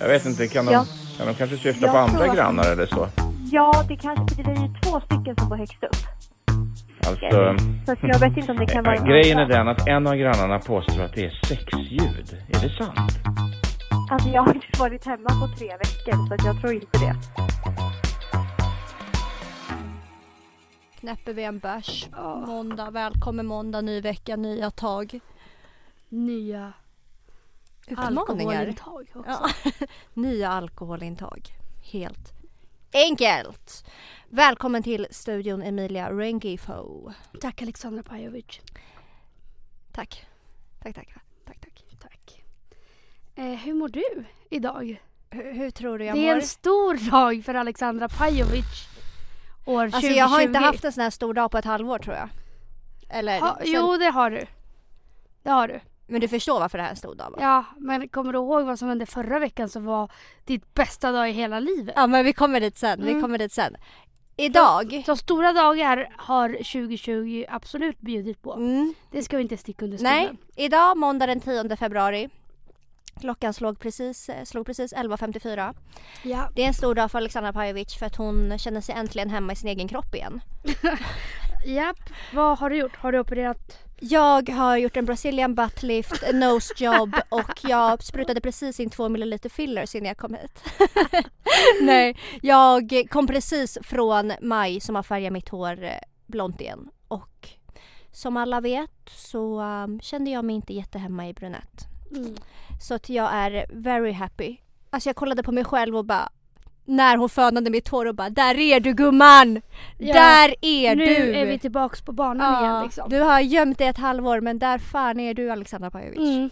Jag vet inte, kan de, Ja. kan de kanske syfta Jag på andra att- grannar eller så? Ja, det kanske det är ju två stycken som bor högst upp. Alltså, Så jag vet inte om det kan vara eh, en grejen är den att en av grannarna påstår att det är sexljud. Är det sant? Alltså jag har inte varit hemma på tre veckor så jag tror inte det. Knäpper vi en bärs. Måndag, välkommen måndag, ny vecka, nya tag. nya Utmaningar. alkoholintag också. Ja. nya alkoholintag. Helt enkelt. Välkommen till studion Emilia Rengifo. Tack Alexandra Pajovic. Tack. Tack, tack. Tack, tack. Tack. Eh, hur mår du idag? Hur, hur tror du jag det mår? är en stor dag för Alexandra Pajovic år 2020. Alltså jag har inte haft en sån här stor dag på ett halvår tror jag. Eller, ha, sen- Jo, det har du. Det har du. Men du förstår varför det här är en stor dag va? Ja, men kommer du ihåg vad som hände förra veckan som var ditt bästa dag i hela livet? Ja men vi kommer dit sen, vi Mm. kommer dit sen. Idag, Så stora dagar har 2020 absolut bjudit på. mm, Det ska vi inte sticka under nej, stolen. idag måndag den 10 februari. Klockan slog precis, eh, slog precis 11.54. Ja. Det är en stor dag för Alexandra Pajovic för att hon känner sig äntligen hemma i sin egen kropp igen. Japp. Vad har du gjort? Har du opererat? Jag har gjort en Brazilian butt lift, en nose job och jag sprutade precis in två milliliter fillers innan jag kom hit. Nej, jag kom precis från maj som har färgat mitt hår eh, blont igen och som alla vet så um, kände jag mig inte jättehemma i brunett. Mm. Så att jag är very happy. Alltså jag kollade på mig själv och bara när hon fönade mitt hår och bara där är du gumman! Ja, där är nu du! är vi tillbaks på banan igen liksom. Du har gömt dig ett halvår men där fan är du Alexandra Pajovic. Mm.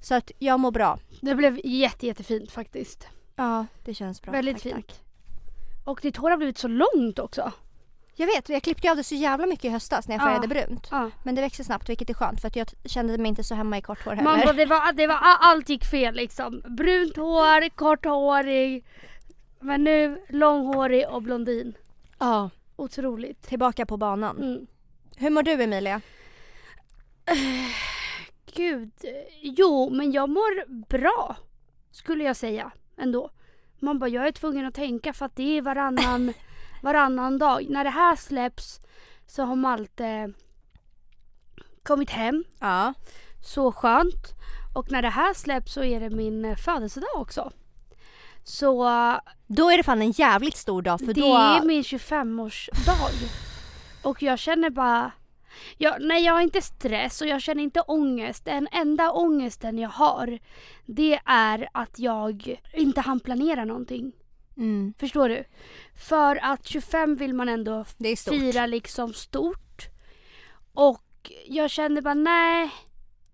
Så att jag mår bra. Det blev jätte, jättefint faktiskt. Ja, det känns bra. Väldigt tack, fint. Tack. Och ditt hår har blivit så långt också. Jag vet, jag klippte av det så jävla mycket i höstas när jag Ja. färgade brunt. Ja. Men det växer snabbt vilket är skönt för att jag kände mig inte så hemma i kort hår heller. Bara, det var, det var, allt gick fel liksom. Brunt hår, korthårig. Men nu långhårig och blondin. Ja, Otroligt. tillbaka på banan. Mm. Hur mår du Emilia? Gud. Jo, men jag mår bra. Skulle jag säga ändå. Man bara, jag är tvungen att tänka för att det är varannan, varannan dag. När det här släpps så har Malte kommit hem. Ja. Så skönt. Och när det här släpps så är det min födelsedag också. Så Då är det fan en jävligt stor dag för det då... är min 25-årsdag. Och jag känner bara... Jag, nej jag har inte stress och jag känner inte ångest. Den enda ångesten jag har det är att jag inte hann planera någonting. Mm, Förstår du? För att 25 vill man ändå det fira liksom stort. Och jag kände bara nej,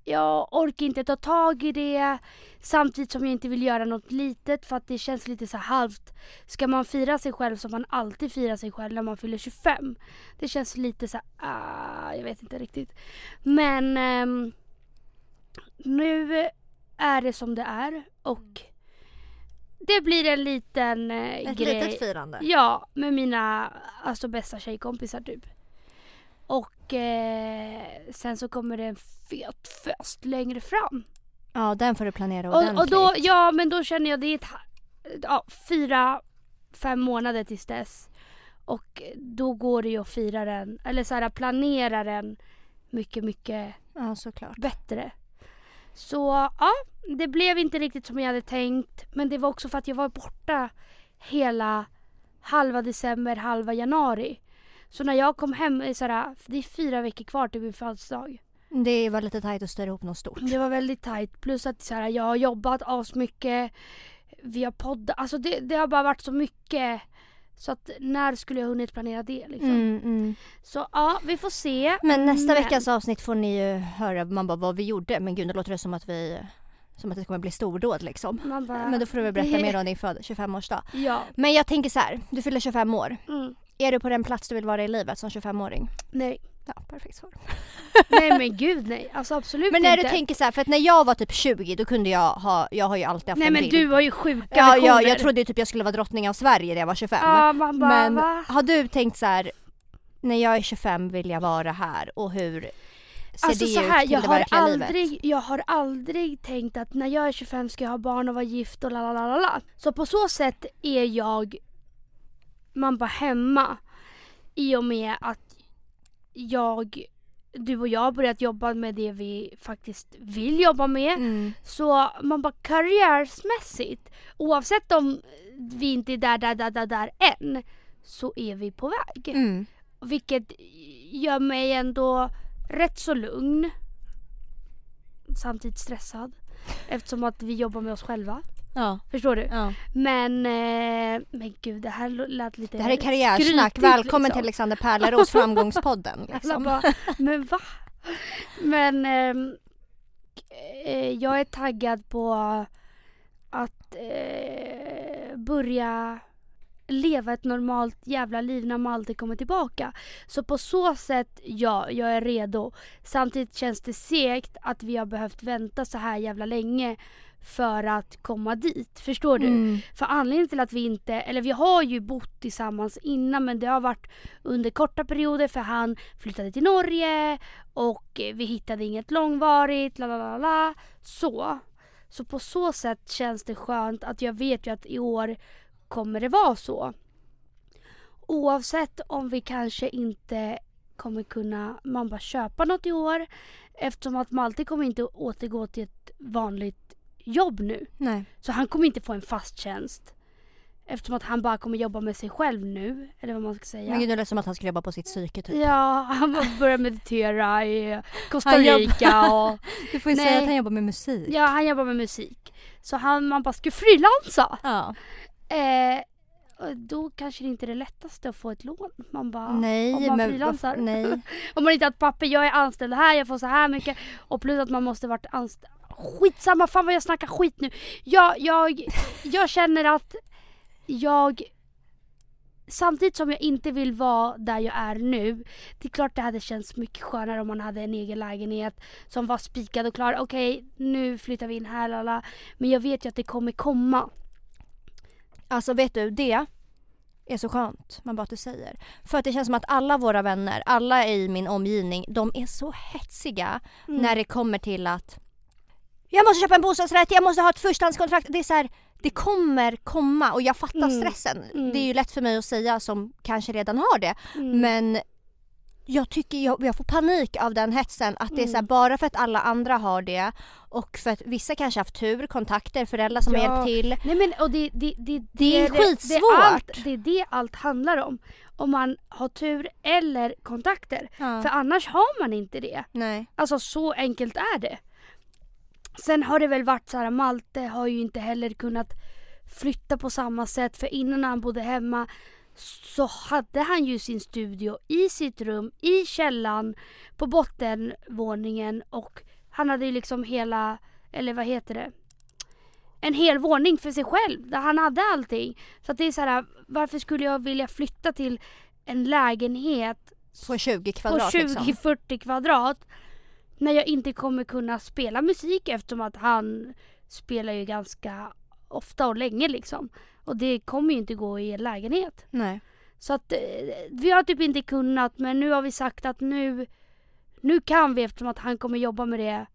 jag orkar inte ta tag i det. Samtidigt som jag inte vill göra något litet för att det känns lite så halvt. Ska man fira sig själv som man alltid firar sig själv när man fyller 25? Det känns lite så här, ah, jag vet inte riktigt. Men ehm, nu är det som det är och det blir en liten eh, Ett grej. litet firande. Ja, med mina alltså, bästa tjejkompisar typ. Och eh, sen så kommer det en fet fest längre fram. Ja, den får du planera ordentligt. Och, och då, ja men då känner jag det är ett, ja, fyra, fem månader tills dess. Och då går det ju att fira den, eller så här planera den mycket, mycket Ja, såklart. bättre. Så ja, det blev inte riktigt som jag hade tänkt. Men det var också för att jag var borta hela halva december, halva januari. Så när jag kom hem, är, så här, det är fyra veckor kvar till min födelsedag. Det var lite tajt att styra ihop något stort. Det var väldigt tajt. Plus att så här, jag har jobbat asmycket. Vi har poddat. Alltså det, det har bara varit så mycket. Så att när skulle jag hunnit planera det liksom? Mm, mm. Så ja, vi får se. Men nästa Men- veckans avsnitt får ni ju höra man bara, vad vi gjorde. Men gud, nu låter det som att vi som att det kommer bli stordåd liksom. Bara, Men då får du väl berätta mer om din föd- 25-årsdag. Ja. Men jag tänker så här, du fyller 25 år. Mm. Är du på den plats du vill vara i livet som 25-åring? Nej. Ja, perfekt svar. nej men gud nej. Alltså absolut Men när inte. du tänker så här, för att när jag var typ 20 då kunde jag ha, jag har ju alltid haft Nej en men bild. du har ju sjuka Ja, ja, jag trodde ju typ jag skulle vara drottning av Sverige när jag var 25. Ja, man bara men va? har du tänkt så här, när jag är 25 vill jag vara här och hur? ser Alltså det så ut här, till jag det har, aldrig, livet. jag har aldrig tänkt att när jag är 25 ska jag ha barn och vara gift och la la la la. Så på så sätt är jag man bara hemma i och med att jag, du och jag har börjat jobba med det vi faktiskt vill jobba med. Mm. Så man bara karriärsmässigt, oavsett om vi inte är där, där, där, där, där än, så är vi på väg. Mm. Vilket gör mig ändå rätt så lugn. Samtidigt stressad. Eftersom att vi jobbar med oss själva. Ja. Förstår du? ja. Men, eh, men gud det här lät lite Det här är karriärsnack. skrytigt, Välkommen liksom. till Alexander Pärleros framgångspodden. Liksom. bara, men va? Men ehm, eh, jag är taggad på att eh, börja leva ett normalt jävla liv när Malte kommer tillbaka. Så på så sätt, ja, jag är redo. Samtidigt känns det segt att vi har behövt vänta så här jävla länge för att komma dit. Förstår du? Mm. För anledningen till att vi inte, eller vi har ju bott tillsammans innan men det har varit under korta perioder för han flyttade till Norge och vi hittade inget långvarigt, la la la la. Så. Så på så sätt känns det skönt att jag vet ju att i år kommer det vara så. Oavsett om vi kanske inte kommer kunna man bara köpa något i år eftersom att Malte kommer inte återgå till ett vanligt jobb nu. Nej. Så han kommer inte få en fast tjänst. Eftersom att han bara kommer jobba med sig själv nu. Eller vad man ska säga. Men gud, det lät som att han skulle jobba på sitt psyke typ. Ja, han börjar meditera i Costa Rica och Du får ju Nej. säga att han jobbar med musik. ja, han jobbar med musik. Så han, man bara, ska frilansa? Ja. Eh, då kanske det inte är det lättaste att få ett lån. Man bara, Nej, om man men frilansar. nej. Om man inte har ett papper, jag är anställd här, jag får så här mycket. Och plus att man måste varit anställd. Skitsamma, fan vad jag snackar skit nu. Jag, jag, jag känner att jag Samtidigt som jag inte vill vara där jag är nu. Det är klart det hade känts mycket skönare om man hade en egen lägenhet som var spikad och klar. Okej, nu flyttar vi in här, lala. Men jag vet ju att det kommer komma. Alltså vet du, det är så skönt, man bara att du säger. För att det känns som att alla våra vänner, alla i min omgivning, de är så hetsiga Mm. när det kommer till att jag måste köpa en bostadsrätt, jag måste ha ett förstahandskontrakt. Det är så här, det kommer komma och jag fattar Mm. stressen. Mm. Det är ju lätt för mig att säga som kanske redan har det. Mm. Men jag tycker jag, jag får panik av den hetsen att det är så här, Mm. bara för att alla andra har det och för att vissa kanske haft tur, kontakter, föräldrar som har Ja. hjälpt till. Nej men och det, det, det, Det är Det, skitsvårt. allt, det är det allt handlar om. Om man har tur eller kontakter. Ja. För annars har man inte det. Nej. Alltså så enkelt är det. Sen har det väl varit så här, Malte har ju inte heller kunnat flytta på samma sätt. För innan han bodde hemma så hade han ju sin studio i sitt rum, i källaren, på bottenvåningen och han hade ju liksom hela, eller vad heter det? En hel våning för sig själv där han hade allting. Så att det är så här, varför skulle jag vilja flytta till en lägenhet På 20 på kvadrat 20-40 liksom. kvadrat när jag inte kommer kunna spela musik eftersom att han spelar ju ganska ofta och länge liksom. Och det kommer ju inte gå i en lägenhet. Nej. Så att eh, vi har typ inte kunnat men nu har vi sagt att nu, nu kan vi eftersom att han kommer jobba med det.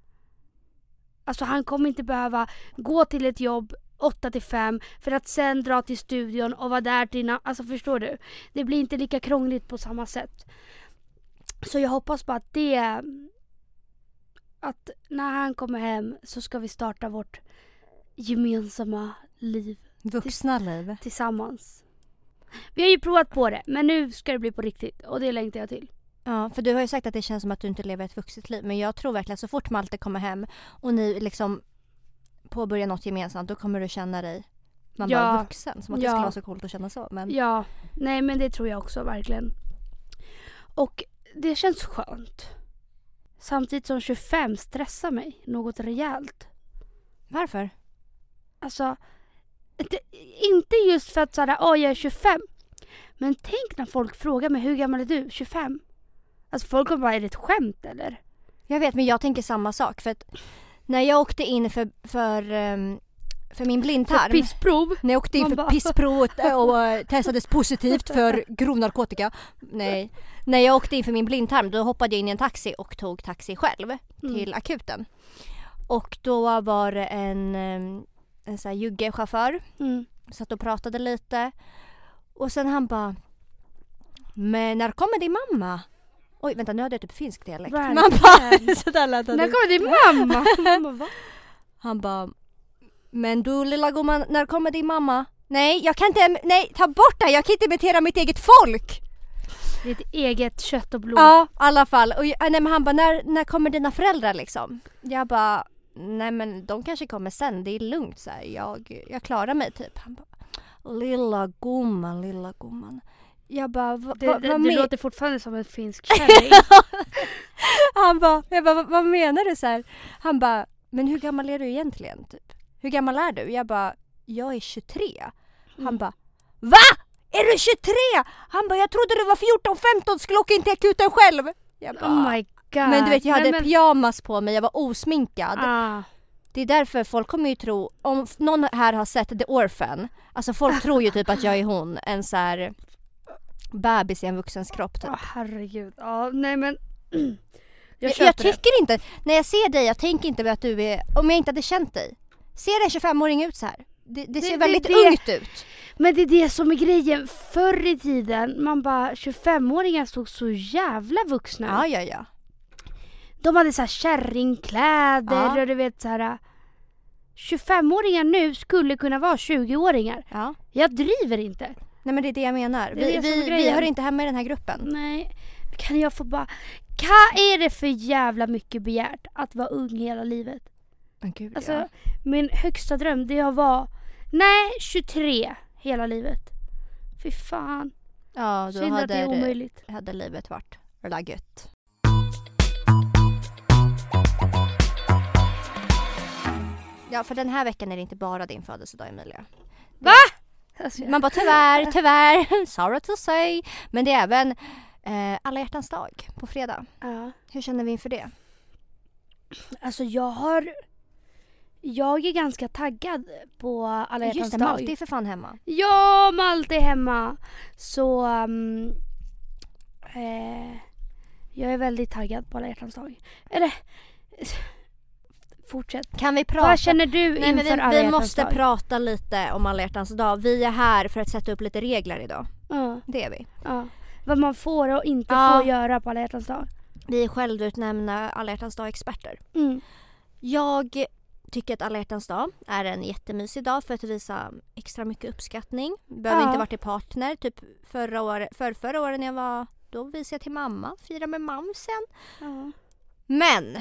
Alltså han kommer inte behöva gå till ett jobb 8 till 5 för att sen dra till studion och vara där till na- Alltså förstår du? Det blir inte lika krångligt på samma sätt. Så jag hoppas på att det att när han kommer hem så ska vi starta vårt gemensamma liv Vuxna liv. tillsammans. Vi har ju provat på det men nu ska det bli på riktigt och det längtar jag till. Ja, för du har ju sagt att det känns som att du inte lever ett vuxet liv. Men jag tror verkligen att så fort Malte kommer hem och ni liksom påbörjar något gemensamt, då kommer du känna dig man Ja. bara vuxen. Som att det Ja. skulle vara så coolt att känna så. Men Ja, nej men det tror jag också verkligen. Och det känns skönt. Samtidigt som 25 stressar mig något rejält. varför? Alltså, det, inte just för att såhär, åh jag är 25. Men tänk när folk frågar mig, hur gammal är du? 25? Alltså folk kommer bara, är det ett skämt eller? Jag vet, men jag tänker samma sak. För att när jag åkte in för, för ehm, för min För blindtarm. pissprov. När jag åkte in Man för bara- pissprov och, och eh, testades positivt för grov narkotika. Nej. När jag åkte in för min blindtarm då hoppade jag in i en taxi och tog taxi själv till akuten. Och då var det en, eh, en sån här juggechaufför Mm. satt och pratade lite. Och sen han bara Men när kommer din mamma? Oj vänta nu hade jag typ finsk dialekt. Man bara, sådär lät han. När kommer din mamma? Va? Han bara Men du lilla gumman, när kommer din mamma? Nej jag kan inte, nej ta bort det, jag kan inte imitera mitt eget folk! Ditt eget kött och blod. Ja i alla fall. Och, nej, men han bara när, när kommer dina föräldrar liksom? Jag bara Nej men de kanske kommer sen, det är lugnt så här. Jag, jag klarar mig typ. Han bara Lilla gumman, lilla gumman. Jag bara va, Det, va, det, vad det låter fortfarande som en finsk kärring. Han bara, jag bara, vad, vad menar du så här? Han bara, men hur gammal är du egentligen? Typ? Hur gammal är du? Jag bara, jag är 23. Han Mm. bara, VA? Är du 23? Han bara, jag trodde du var 14-15 skulle åka in till akuten själv. Jag bara, oh my god. men du vet jag hade Nej, men- pyjamas på mig, jag var osminkad. Ah. Det är därför folk kommer ju tro, om någon här har sett The Orphan, alltså folk tror ju typ att jag är hon, en så här bebis i en vuxens kropp typ. Åh herregud. Ja, nej men. jag Jag, jag det. tycker inte, när jag ser dig, jag tänker inte att du är, om jag inte hade känt dig. Ser en 25-åring ut så här? Det, det ser Det- väldigt det- det- ungt ut. Men det är det som är grejen. Förr i tiden, man bara 25-åringar såg så jävla vuxna Ja, ut. ja, ja. De hade så här kärringkläder Ja. och du vet så här. 25-åringar nu skulle kunna vara 20-åringar. ja. Jag driver inte. Nej men det är det jag menar. Det Vi, vi, vi hör inte hemma i den här gruppen. Nej, kan jag få bara... Vad är det för jävla mycket begärt att vara ung hela livet? Men gud Alltså, ja. min högsta dröm det är att vara, nej 23 hela livet. Fy fan. Ja, då Synd att det är hade, omöjligt. hade livet varit la gött. Ja, för den här veckan är det inte bara din födelsedag Emilia. Va? Alltså, Man bara tyvärr, tyvärr, sorry to say. Men det är även eh, alla hjärtans dag på fredag. ja. Hur känner vi inför det? alltså jag har... Jag är ganska taggad på alla hjärtans Just det, dag. Malte är för fan hemma. Ja, Malte är hemma. Så... ehm, eh, jag är väldigt taggad på alla hjärtans dag. Eller... Fortsätt. Kan vi prata? Vad känner du Nej, men inför alla vi, vi måste dag? prata lite om alla hjärtans dag. Vi är här för att sätta upp lite regler idag. Ja, Det är vi. ja. Vad man får och inte Ja. får göra på alla hjärtans dag. Vi är självutnämnda alla hjärtans dag-experter. Mm. Jag tycker att alla hjärtans dag är en jättemysig dag för att visa extra mycket uppskattning. Behöver Ja. inte vara till partner. Typ förra året, för förra året när jag var, då visade jag till mamma, fira med mamsen. Ja. Men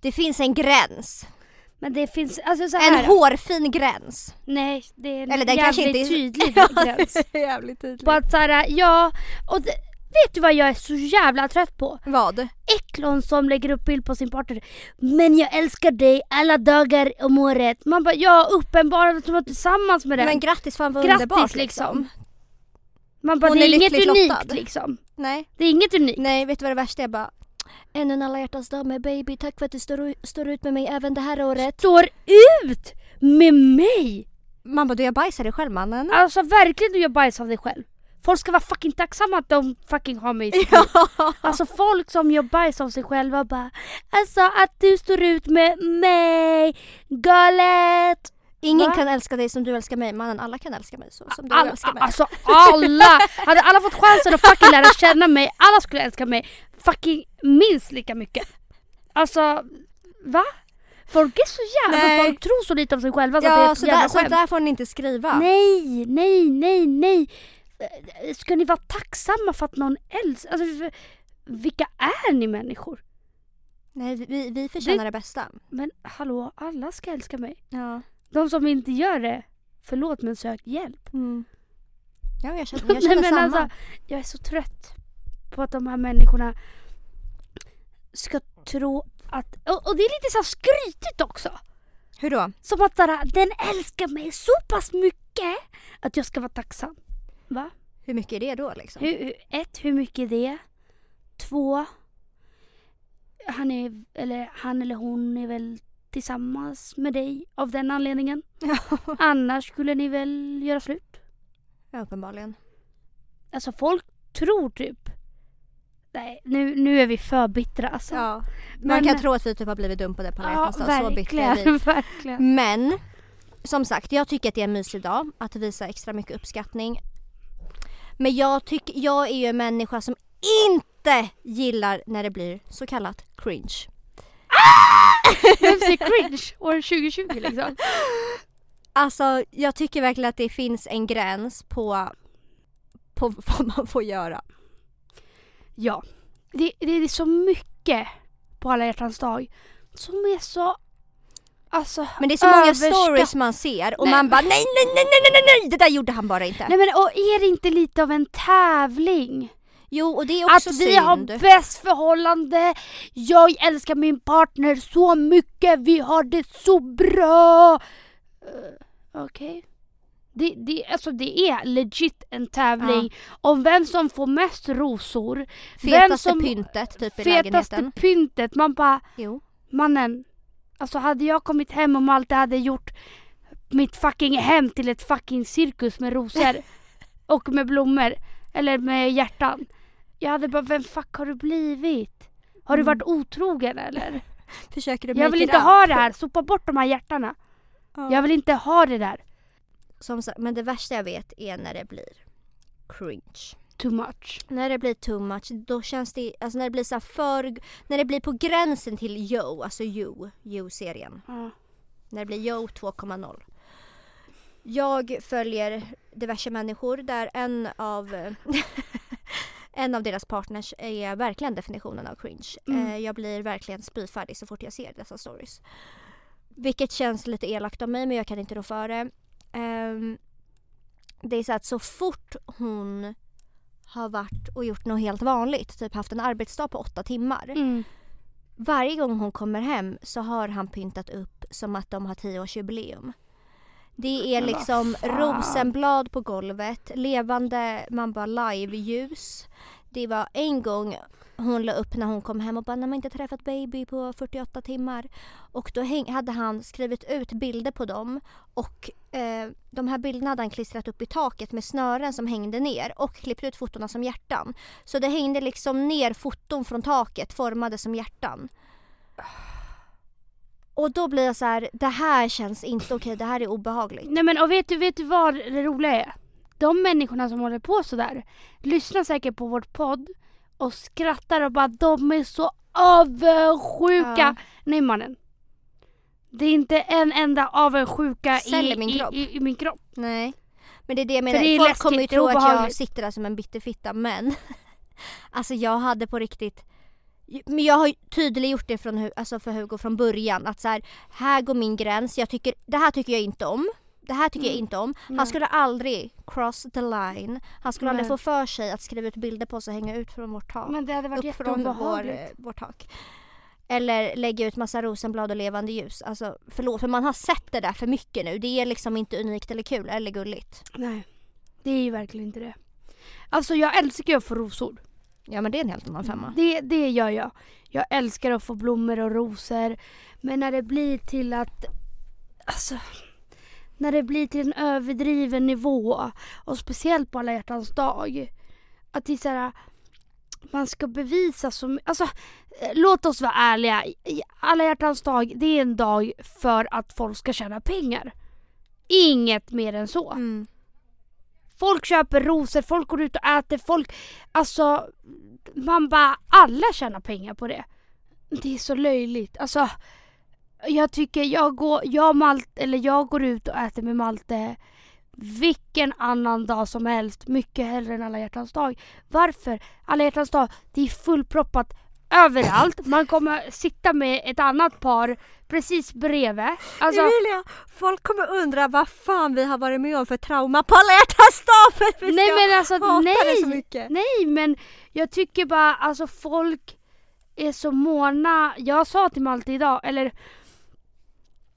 det finns en gräns. Men det finns, alltså så här. En hårfin gräns. Nej, det är en Eller den jävligt kanske inte är- tydlig gräns. Jävligt tydligt. På att såhär, ja, och det, vet du vad jag är så jävla trött på? Vad? Eklon som lägger upp bild på sin partner. Men jag älskar dig alla dagar om året. Man bara, ja uppenbart att du var tillsammans med den. Men grattis fan vad Grattis, underbart liksom. liksom. Man bara, hon det är, är inget unikt lottad. liksom. Nej. Det är inget unikt. Nej, vet du vad det värsta är? Jag bara Ännu en alla hjärtans dag med baby. Tack för att du står, står ut med mig även det här året. Står ut med mig! Bara, du jag bajsar dig själv mannen. Alltså verkligen du gör bajs av dig själv. Folk ska vara fucking tacksamma att de fucking har mig i sitt liv. Alltså folk som gör bajs av sig själva bara Alltså att du står ut med mig, galet! Ingen Va? kan älska dig som du älskar mig. Mannen, alla kan älska mig så som du Alla, älskar mig. alltså alla! Hade alla fått chansen att fucking lära känna mig, alla skulle älska mig fucking minst lika mycket. Alltså, va? Folk är så jävla, Nej. folk tror så lite om sig själva så att det är ja, så jävla där, så skämt. där får ni inte skriva. Nej, nej, nej, nej. Ska ni vara tacksamma för att någon älskar? Alltså, vilka är ni människor? Nej, vi, vi förtjänar det bästa. Men hallå, alla ska älska mig. Ja. De som inte gör det, förlåt men sök hjälp. Mm. Ja, jag känner, jag känner samma. alltså, jag är så trött på att de här människorna ska tro att... Och, och det är lite så skrytigt också. Hur då? Som att såhär, den älskar mig så pass mycket att jag ska vara tacksam. Va? Hur mycket är det då liksom? Hur- ett, hur mycket är det? Två, han, är, eller, han eller hon är väl tillsammans med dig av den anledningen. Annars skulle ni väl göra slut? Ja, uppenbarligen. Alltså folk tror typ... Nej, nu, nu är vi för bittra alltså. Ja. Man Men- kan tro att vi typ har blivit dumpade på alla Ja. Så bittra är vi. verkligen. Men som sagt, jag tycker att det är en mysig dag att visa extra mycket uppskattning. Men jag, tycker, jag är ju en människa som inte gillar när det blir så kallat cringe. Säger cringe år 2020 liksom? Alltså jag tycker verkligen att det finns en gräns på, på vad man får göra. Ja. Det, det är så mycket på alla hjärtans dag som är så... Alltså Men det är så många överskatt- stories man ser och Nej, man bara nej, nej, nej, nej, nej, nej, det där gjorde han bara inte. Nej men och är det inte lite av en tävling? Jo och det är Att också vi synd. har bäst förhållande, jag älskar min partner så mycket, vi har det så bra. Uh, Okej. Det, det, alltså det är legit en tävling om vem som får mest rosor. vem Fetaste som- pyntet typ i Fetaste lägenheten. pyntet. Man bara, Jo. mannen. Alltså hade jag kommit hem och Malte hade gjort mitt fucking hem till ett fucking cirkus med rosor och med blommor eller med hjärtan. Jag hade bara, vem fuck har du blivit? Har du Mm. varit otrogen eller? Försöker du Jag vill inte up? ha det här, sopa bort de här hjärtarna. Ja. Jag vill inte ha det där. Som sagt, men det värsta jag vet är när det blir cringe. Too much. När det blir too much, då känns det, alltså när det blir så för, när det blir på gränsen till Yo, alltså You, You-serien. Ja. När det blir Yo 2.0. Jag följer diverse människor där en av en av deras partners är verkligen definitionen av cringe. Mm. Eh, jag blir verkligen spyfärdig så fort jag ser dessa stories. Vilket känns lite elakt av mig men jag kan inte rå för det. Ehm, det är så att så fort hon har varit och gjort något helt vanligt, typ haft en arbetsdag på åtta timmar. Mm. Varje gång hon kommer hem så har han pyntat upp som att de har tioårsjubileum. Det är liksom rosenblad på golvet, levande, man bara live-ljus. Det var en gång hon la upp när hon kom hem och bara, när man inte träffat baby på 48 timmar. Och då hade han skrivit ut bilder på dem och eh, de här bilderna hade han klistrat upp i taket med snören som hängde ner och klippt ut fotona som hjärtan. Så det hängde liksom ner foton från taket formade som hjärtan. Och då blir jag så här, det här känns inte okej, det här är obehagligt. Nej men och vet du, vet du vad det roliga är? De människorna som håller på sådär lyssnar säkert på vårt podd och skrattar och bara de är så avundsjuka. Ja. Nej mannen. Det är inte en enda avundsjuka i, i min i, kropp. i, i min kropp. Nej. Men det är det jag menar, det folk läskigt, kommer ju tro att jag sitter där som en bitterfitta men Alltså jag hade på riktigt men jag har tydliggjort det från, alltså för Hugo från början att så här, här går min gräns, jag tycker, det här tycker jag inte om. Det här tycker jag Mm. inte om. Han Nej. skulle aldrig cross the line. Han skulle aldrig Nej. få för sig att skriva ut bilder på sig och hänga ut från vårt tak. Men det hade varit upp från vår, vårt tak. Eller lägga ut massa rosenblad och levande ljus. Alltså förlåt, för man har sett det där för mycket nu. Det är liksom inte unikt eller kul eller gulligt. Nej. Det är ju verkligen inte det. Alltså jag älskar ju att få rosor. Ja men det är en helt annan femma. Det, det gör jag. Jag älskar att få blommor och rosor. Men när det blir till att... Alltså... När det blir till en överdriven nivå och speciellt på alla hjärtans dag. Att det är så här, Man ska bevisa så my- Alltså låt oss vara ärliga. Alla hjärtans dag det är en dag för att folk ska tjäna pengar. Inget mer än så. Mm. Folk köper rosor, folk går ut och äter, folk... Alltså, man bara... Alla tjänar pengar på det. Det är så löjligt. Alltså, jag tycker jag går, jag, Malte, eller jag går ut och äter med Malte vilken annan dag som helst. Mycket hellre än alla hjärtans dag. Varför? Alla hjärtans dag, det är fullproppat överallt. Man kommer sitta med ett annat par precis bredvid. Alltså, Emilia, folk kommer undra vad fan vi har varit med om för trauma på alla hjärtans dag för nej men alltså nej! så mycket. Nej men jag tycker bara alltså folk är så måna. Jag sa till Malte idag, eller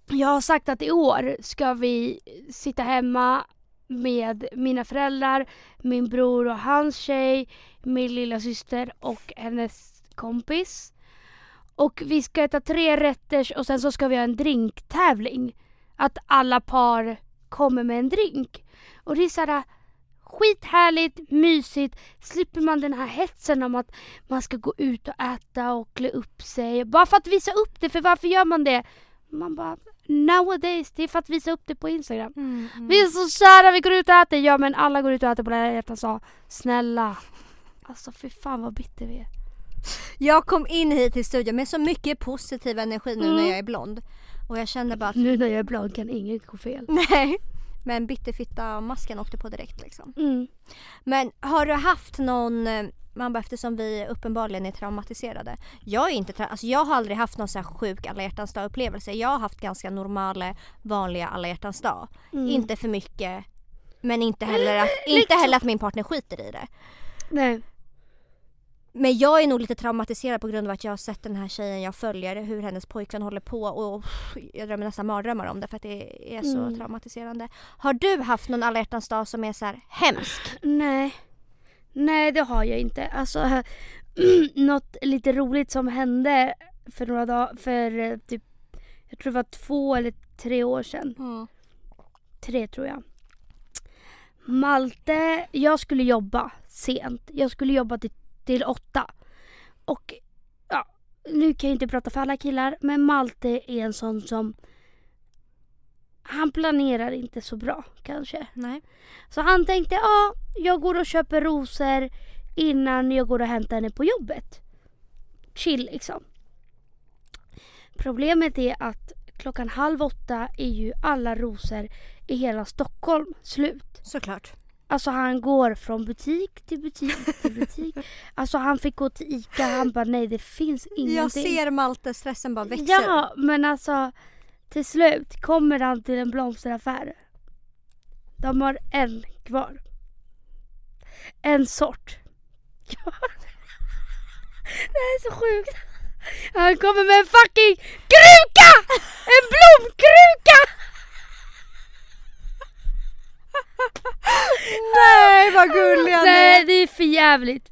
jag har sagt att i år ska vi sitta hemma med mina föräldrar, min bror och hans tjej, min lilla syster och hennes kompis. Och vi ska äta tre rätter och sen så ska vi ha en drinktävling. Att alla par kommer med en drink. Och det är såhär skithärligt, mysigt. Slipper man den här hetsen om att man ska gå ut och äta och klä upp sig. Bara för att visa upp det, för varför gör man det? Man bara, nowadays, det är för att visa upp det på Instagram. Mm, mm. Vi är så kära, vi går ut och äter. Ja men alla går ut och äter på det här hjärtat sa. Snälla. Alltså för fan vad bitter vi är. Jag kom in hit till studion med så mycket positiv energi nu när Mm. jag är blond. Och jag kände bara att Nu när jag är blond kan inget gå fel. nej. Men bitterfitta-masken åkte på direkt liksom. Mm. Men har du haft någon, eh, man bara eftersom vi uppenbarligen är traumatiserade. Jag är inte tra- alltså jag har aldrig haft någon så här sjuk alla hjärtans dag upplevelse. Jag har haft ganska normala, vanliga alla hjärtans dag. Mm. Inte för mycket. Men inte heller, att, inte heller att min partner skiter i det. Nej. Men jag är nog lite traumatiserad på grund av att jag har sett den här tjejen jag följer, hur hennes pojkvän håller på och jag drömmer nästan mardrömmar om det för att det är så Mm. traumatiserande. Har du haft någon alla hjärtans dag som är så här hemsk? Nej. Nej det har jag inte. Alltså något lite roligt som hände för några dagar, för eh, typ, jag tror det var två eller tre år sedan. Tre tror jag. Malte, jag skulle jobba sent. Jag skulle jobba till, till åtta. Och ja, nu kan jag inte prata för alla killar men Malte är en sån som han planerar inte så bra kanske. Nej. Så han tänkte, ja, jag går och köper rosor innan jag går och hämtar henne på jobbet. Chill liksom. Problemet är att klockan halv åtta är ju alla rosor i hela Stockholm slut. Såklart. Alltså han går från butik till butik till butik. Alltså han fick gå till ICA han bara nej det finns ingenting. Jag ser Malte, stressen bara växer. Ja men alltså till slut kommer han till en blomsteraffär. De har en kvar. En sort. Det här är så sjukt. Han kommer med en fucking kruka! En blomkruka! Nej vad gulliga Nej det är för jävligt.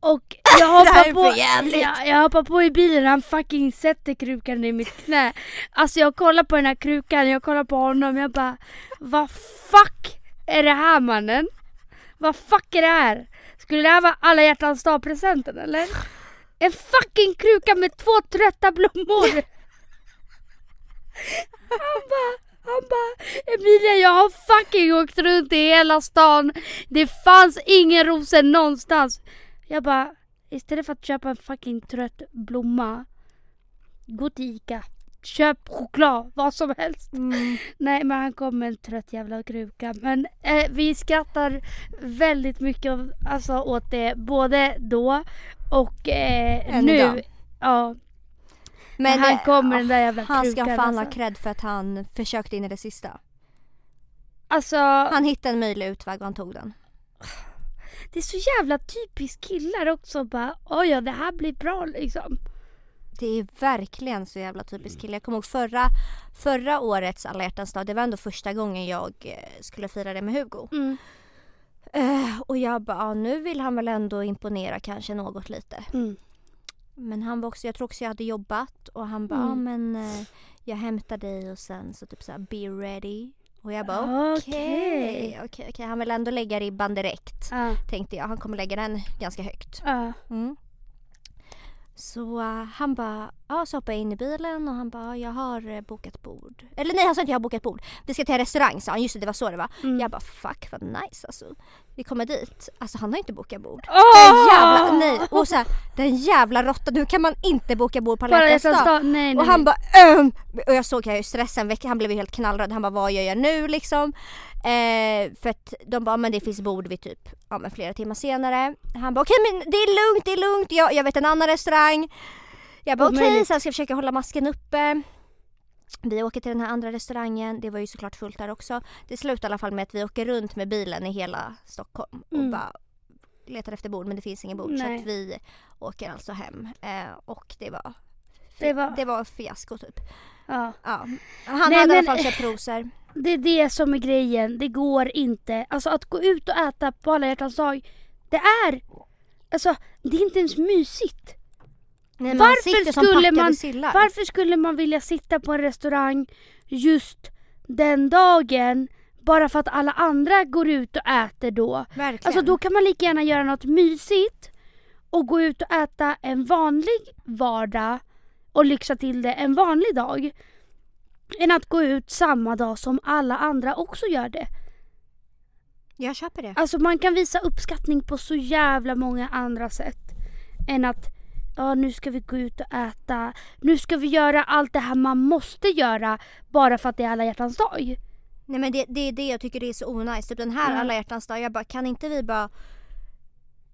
Och jag hoppar är på, för jävligt. ja, jag hoppar på i bilen han fucking sätter krukan i mitt knä. Alltså jag kollar på den här krukan, jag kollar på honom, jag bara Vad fuck är det här mannen? Vad fuck är det här? Skulle det här vara alla hjärtans dag-presenten eller? En fucking kruka med två trötta blommor! Han bara, han bara Emilia jag har fucking åkt runt i hela stan. Det fanns ingen rosor någonstans. Jag bara, istället för att köpa en fucking trött blomma. Gå till Ica. Köp choklad, vad som helst. Mm. Nej men han kom med en trött jävla kruka. Men eh, vi skrattar väldigt mycket av- alltså, åt det. Både då och eh, Än nu. idag. Ja, Men han eh, kom med den där jävla han ska fan ha alltså. cred för att han försökte in i det sista. alltså Han hittade en möjlig utväg och han tog den. det är så jävla typiskt killar också. Bara, oj ja det här blir bra liksom. Det är verkligen så jävla typiskt kille. Jag kommer ihåg förra, förra årets alla hjärtans dag. Det var ändå första gången jag eh, skulle fira det med Hugo. Mm. Eh, och jag bara, ja, nu vill han väl ändå imponera kanske något lite. Mm. Men han var också, jag tror också jag hade jobbat och han bara, Mm. ja men eh, jag hämtar dig och sen så typ såhär be ready. Och jag bara okej, Okej. okej, okej. Han vill ändå lägga ribban direkt. Ja, Tänkte jag, han kommer lägga den ganska högt. ja. Mm. Så eh, han bara, ja så hoppade jag in i bilen och han bara, jag har eh, bokat bord. Eller nej han sa inte jag har bokat bord. Vi ska till en restaurang sa han, just det, det var så det var. Mm. Jag bara fuck vad nice alltså. Vi kommer dit. Alltså han har inte bokat bord. Åh! Den jävla, nej. Och så här, den jävla råttan, nu kan man inte boka bord på alla hjärtans dag. Nej, nej, Och han bara öm! Och jag såg ju stressen väck, han blev ju helt knallröd. Han bara vad gör jag nu liksom? Eh, för att de bara men det finns bord vid typ ja, men flera timmar senare. Han bara okej men det är lugnt, det är lugnt. Jag, jag vet en annan restaurang. Jag bara okej så jag ska försöka hålla masken uppe. Vi åker till den här andra restaurangen, det var ju såklart fullt där också. Det slutar i alla fall med att vi åker runt med bilen i hela Stockholm och Mm. bara letar efter bord men det finns ingen bord så Nej. att vi åker alltså hem. Eh, och det var, Det var- det var fiasko typ. Ja. Ja. Han Nej, hade i alla men- fall köpt rosor. Det är det som är grejen. Det går inte. Alltså att gå ut och äta på alla hjärtans dag. Det är... Alltså det är inte ens mysigt. Nej, men Varför skulle man- sillar. Varför skulle man vilja sitta på en restaurang just den dagen bara för att alla andra går ut och äter då? Verkligen. Alltså då kan man lika gärna göra något mysigt och gå ut och äta en vanlig vardag och lyxa till det en vanlig dag. Än att gå ut samma dag som alla andra också gör det. Jag köper det. Alltså man kan visa uppskattning på så jävla många andra sätt. Än att ja, nu ska vi gå ut och äta. Nu ska vi göra allt det här man måste göra bara för att det är alla hjärtans dag. Nej men det, det är det jag tycker det är så onajs. Typ den här Mm. alla hjärtans dag, jag bara kan inte vi bara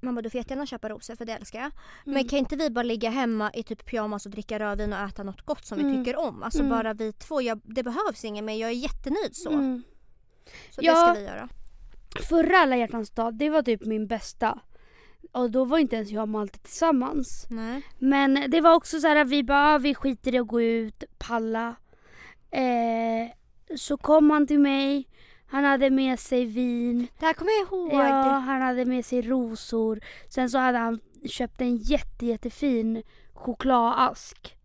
man bara du får jättegärna köpa rosor för det älskar jag. Men Mm. kan inte vi bara ligga hemma i typ pyjamas och dricka rödvin och äta något gott som vi Mm. tycker om? Alltså Mm. bara vi två. Jag, det behövs ingen men jag är jättenöjd så. Mm. Så det Ja. ska vi göra. Förra alla hjärtans dag, det var typ min bästa. Och då var inte ens jag och Malte tillsammans. Nej. Men det var också så här att vi bara, "Ah, vi skiter i att gå ut, palla. Eh, så kom han till mig, han hade med sig vin. Det här kommer jag ihåg. Ja, han hade med sig rosor. Sen så hade han köpt en jätte, jättefin chokladask.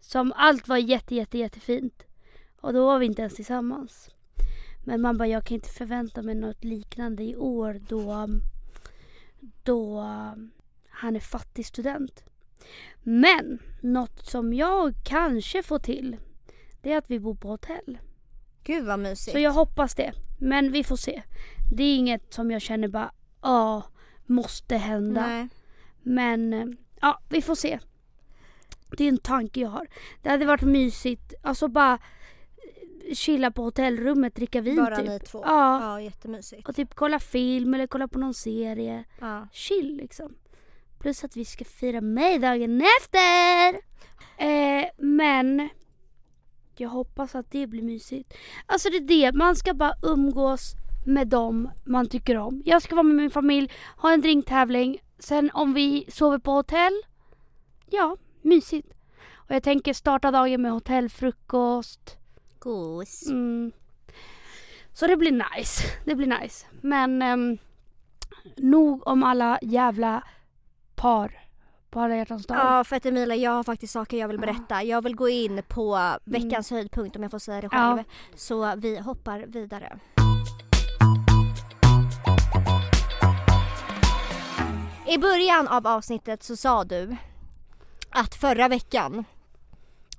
Som allt var jätte, jätte, jättefint. Och då var vi inte ens tillsammans. Men man bara, jag kan inte förvänta mig något liknande i år då, då han är fattig student. Men något som jag kanske får till, det är att vi bor på hotell. Gud vad mysigt. Så jag hoppas det. Men vi får se. Det är inget som jag känner bara, ja, måste hända. Nej. Men ja, vi får se. Det är en tanke jag har. Det hade varit mysigt. Alltså bara chilla på hotellrummet, dricka vin Bara typ. ni två. Ja. ja jättemysigt. Och typ kolla film eller kolla på någon serie. Ja. Chill liksom. Plus att vi ska fira mig dagen efter. Eh, men jag hoppas att det blir mysigt. Alltså det är det, man ska bara umgås med dem man tycker om. Jag ska vara med min familj, ha en drinktävling. Sen om vi sover på hotell, ja, mysigt. Och jag tänker starta dagen med hotellfrukost. Gos. Mm. Så det blir nice. Det blir nice. Men ehm, nog om alla jävla par på alla hjärtans dag. Ja för att Emilia jag har faktiskt saker jag vill berätta. Jag vill gå in på veckans höjdpunkt om jag får säga det själv. Ja. Så vi hoppar vidare. I början av avsnittet så sa du att förra veckan,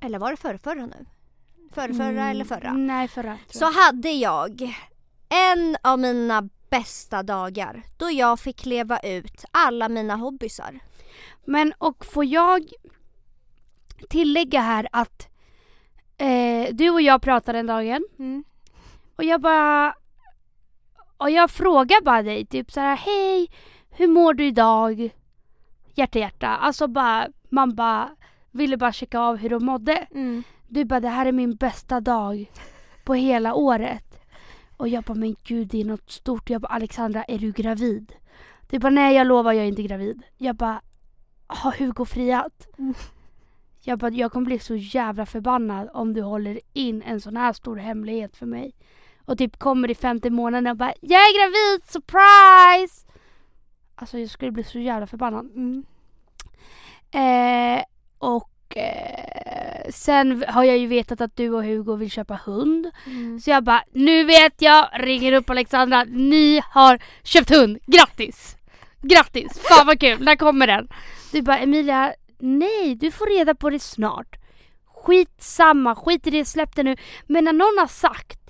eller var det förra, förra nu? Förra, förra Mm, eller förra? Nej, förra. Så hade jag en av mina bästa dagar då jag fick leva ut alla mina hobbysar. Men och får jag tillägga här att eh, du och jag pratade den dagen och jag bara och jag frågar bara dig typ så här hej hur mår du idag? Hjärta hjärta. Alltså bara man bara ville bara checka av hur de mådde. Mm. Du bara det här är min bästa dag på hela året. Och jag bara men gud det är något stort. Jag bara Alexandra är du gravid? Du bara nej jag lovar jag är inte gravid. Jag bara har Hugo friat? Mm. Jag bara jag kommer bli så jävla förbannad om du håller in en sån här stor hemlighet för mig. Och typ kommer i femte månaden och bara jag är gravid, surprise! Alltså jag skulle bli så jävla förbannad. Mm. Eh, och eh, sen har jag ju vetat att du och Hugo vill köpa hund. Mm. Så jag bara, nu vet jag, ringer upp Alexandra, ni har köpt hund, grattis! Grattis, fan vad kul, när kommer den? Du bara, Emilia, nej du får reda på det snart. Skit samma, skit i det, släpp det nu. Men när någon har sagt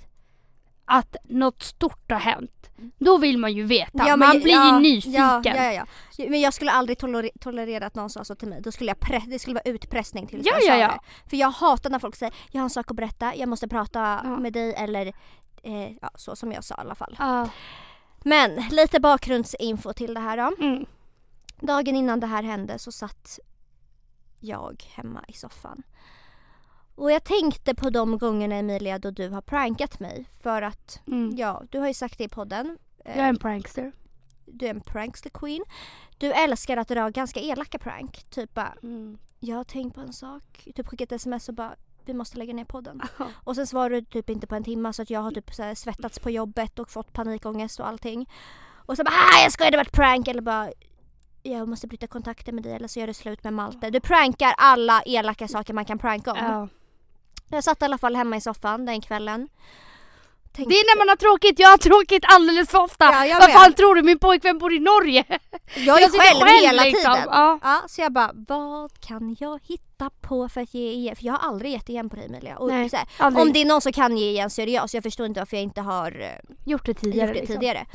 att något stort har hänt, då vill man ju veta. men man jag- blir ja, ju nyfiken. Ja, ja, ja, ja. Men jag skulle aldrig toler- tolerera att någon sa så till mig. Då skulle jag det skulle vara utpressning till Ja, jag ja, sa ja. det. För jag hatar när folk säger jag har en sak att berätta, jag måste prata Ja. med dig eller eh, ja, så som jag sa i alla fall. Ja. Men lite bakgrundsinfo till det här då. Mm. Dagen innan det här hände så satt jag hemma i soffan. Och jag tänkte på de gångerna Emilia då du har prankat mig för att Mm. ja, du har ju sagt det i podden. eh, Jag är en prankster. du är en prankster queen. Du älskar att dra ganska elaka prank. Typ bara, Mm. jag har tänkt på en sak. Typ skickat ett sms och bara, vi måste lägga ner podden. Och sen svarar du typ inte på en timme så att jag har typ så svettats på jobbet och fått panikångest och allting. Och så bara, ah jag skojar det var ett prank eller bara, jag måste bryta kontakten med dig eller så gör det slut med Malte. Du prankar alla elaka saker man kan pranka om. Ja. Jag satt i alla fall hemma i soffan den kvällen. Tänkte, Det är när man har tråkigt, jag har tråkigt alldeles för ofta. Ja, jag Vad fan tror du, min pojkvän bor i Norge? jag är jag själv, själv, hela liksom. tiden. Ja. Ja, så jag bara, vad kan jag hitta på för att ge igen? För jag har aldrig gett igen på dig Emilia. Och Nej, här, om det är någon som kan ge igen så är det jag. Så jag förstår inte varför jag inte har eh, Gjort det tidigare. gjort det liksom. tidigare.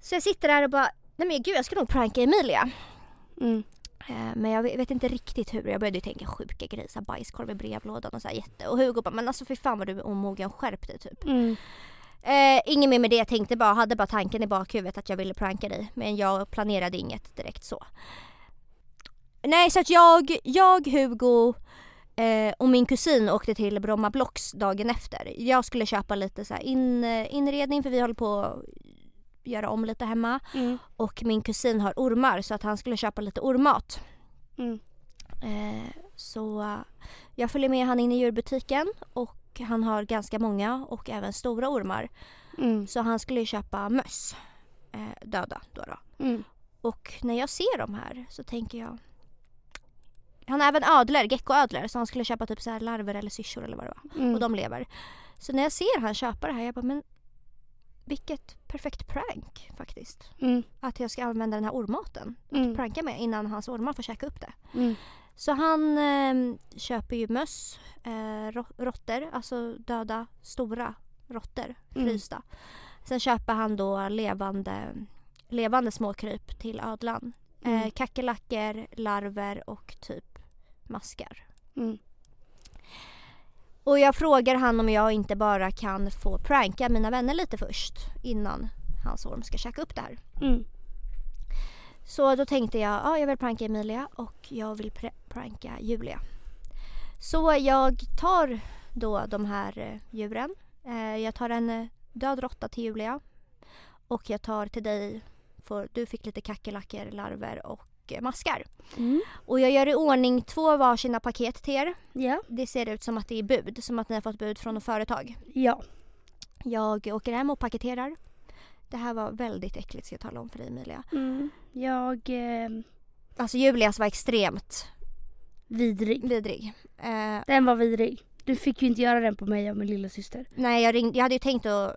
Så jag sitter där och bara, nej men gud jag ska nog pranka Emilia. Mm. Eh, Men jag vet inte riktigt hur. Jag började ju tänka sjuka grejer, så här bajskorv i brevlådan och så här jätte. Och Hugo bara, men alltså för fan vad du är omogen, skärp dig typ. Mm. Eh, inget mer med det, jag tänkte bara, hade bara tanken i bakhuvudet att jag ville pranka dig. Men jag planerade inget direkt så. Nej så att jag, jag Hugo eh, och min kusin åkte till Bromma Blocks dagen efter. Jag skulle köpa lite så eh, inredning för vi håller på göra om lite hemma. Mm. Och min kusin har ormar så att han skulle köpa lite ormmat. Mm. Eh, så eh, jag följer med han in i djurbutiken och han har ganska många och även stora ormar. Mm. Så han skulle köpa möss. Eh, döda då, då. Mm. Och när jag ser dem här så tänker jag han har även ödlor, geckoödlor så han skulle köpa typ så här larver eller syrsor eller vad det var. Mm. Och de lever. Så när jag ser han köpa det här jag bara men vilket perfekt prank faktiskt. Mm. Att jag ska använda den här ormaten. Mm. Pranka med innan hans ormar får käka upp det. Mm. Så han eh, köper ju möss, eh, råttor, alltså döda stora råttor, Mm. frysta. Sen köper han då levande, levande småkryp till ödlan. Eh, Mm. kackerlackor, larver och typ maskar. Mm. Och jag frågar han om jag inte bara kan få pranka mina vänner lite först innan hans orm ska käka upp det här. Mm. Så då tänkte jag, ja jag vill pranka Emilia och jag vill pr- pranka Julia. Så jag tar då de här eh, djuren. Eh, jag tar en eh, död råtta till Julia. Och jag tar till dig, för du fick lite kackerlackor, larver och eh, maskar. Mm. Och jag gör i ordning två varsina paket till er. Ja. Det ser ut som att det är bud, som att ni har fått bud från något företag. Ja. Jag åker hem och paketerar. Det här var väldigt äckligt ska jag tala om för dig Emilia. Mm. Jag... Eh, Alltså Julias var extremt vidrig. vidrig. Eh, Den var vidrig. Du fick ju inte göra den på mig och min lilla syster. nej jag, ringde, jag hade ju tänkt att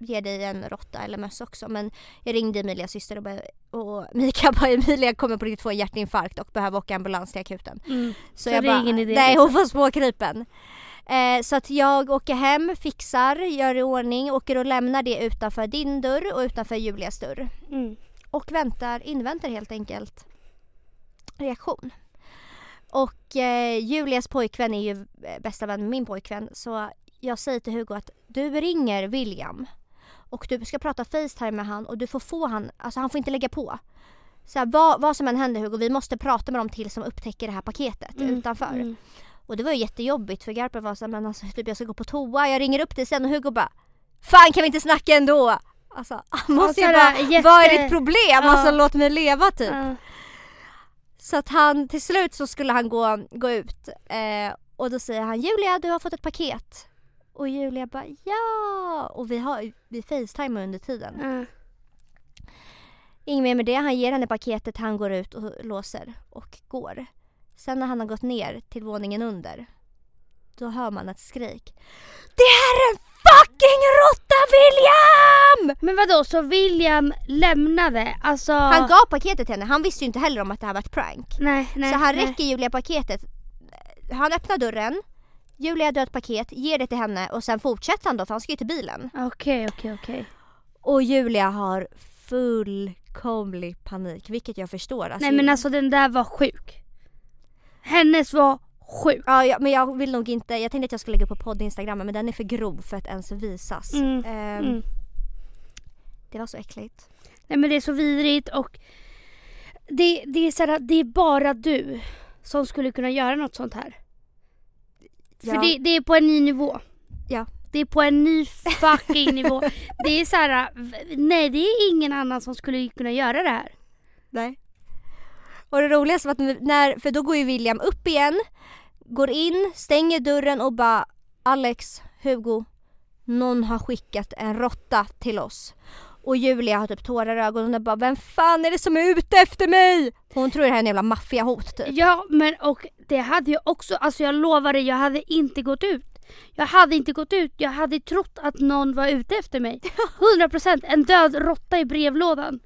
ge dig en råtta eller möss också men jag ringde Emilias syster och, och Mika bara Emilia kommer på riktigt få en hjärtinfarkt och behöver åka ambulans till akuten. Mm. Så, Så jag bara, idé, nej liksom. hon får småkrypen. Eh, så att jag åker hem, fixar, gör i ordning, åker och lämnar det utanför din dörr och utanför Julias dörr. Mm. och väntar, inväntar helt enkelt reaktion. Och eh, Julias pojkvän är ju eh, bästa vän med min pojkvän så jag säger till Hugo att du ringer William och du ska prata Facetime med han och du får få han, alltså han får inte lägga på. Så här, vad, vad som än händer Hugo, vi måste prata med dem till som upptäcker det här paketet Mm. utanför. Mm. Och det var ju jättejobbigt för Garpen var så här, men alltså typ jag ska gå på toa, jag ringer upp dig sen och Hugo bara Fan kan vi inte snacka ändå? Alltså han måste ju så bara, jätte- vad är ditt problem? Ja. Alltså låt mig leva typ. Ja. Så att han, till slut så skulle han gå, gå ut eh, och då säger han Julia du har fått ett paket. Och Julia bara ja! Och vi har vi facetimar under tiden. Ja. Inget mer med det, han ger henne paketet, han går ut och låser och går. Sen när han har gått ner till våningen under, då hör man ett skrik. Det här är en fucking råtta William! Men vadå, så William lämnade? Alltså... Han gav paketet till henne, han visste ju inte heller om att det här var ett prank. Nej, nej. så han nej. räcker Julia paketet. Han öppnar dörren, Julia drar ett paket, ger det till henne och sen fortsätter han då för han ska ju till bilen. Okej, okej, okej. Och Julia har fullkomlig panik, vilket jag förstår. Alltså, Nej men alltså den där var sjuk. Hennes var sjuk. Ja, ja, men jag vill nog inte, jag tänkte att jag skulle lägga på podd Instagram men den är för grov för att ens visas. Mm, Ehm, Mm. Det var så äckligt. Nej men det är så vidrigt och det, det är så här, det är bara du som skulle kunna göra något sånt här. Ja. För det, det är på en ny nivå. Ja. Det är på en ny fucking nivå. Det är så här, nej det är ingen annan som skulle kunna göra det här. Nej. Och det roligaste var att när, för då går ju William upp igen, går in, stänger dörren och bara Alex, Hugo, någon har skickat en råtta till oss. Och Julia har typ tårar i ögonen och bara Vem fan är det som är ute efter mig? Hon tror det här är en jävla maffiahot typ. Ja men och det hade jag också, alltså jag lovar dig, jag hade inte gått ut. Jag hade inte gått ut, jag hade trott att någon var ute efter mig. 100% en död råtta i brevlådan.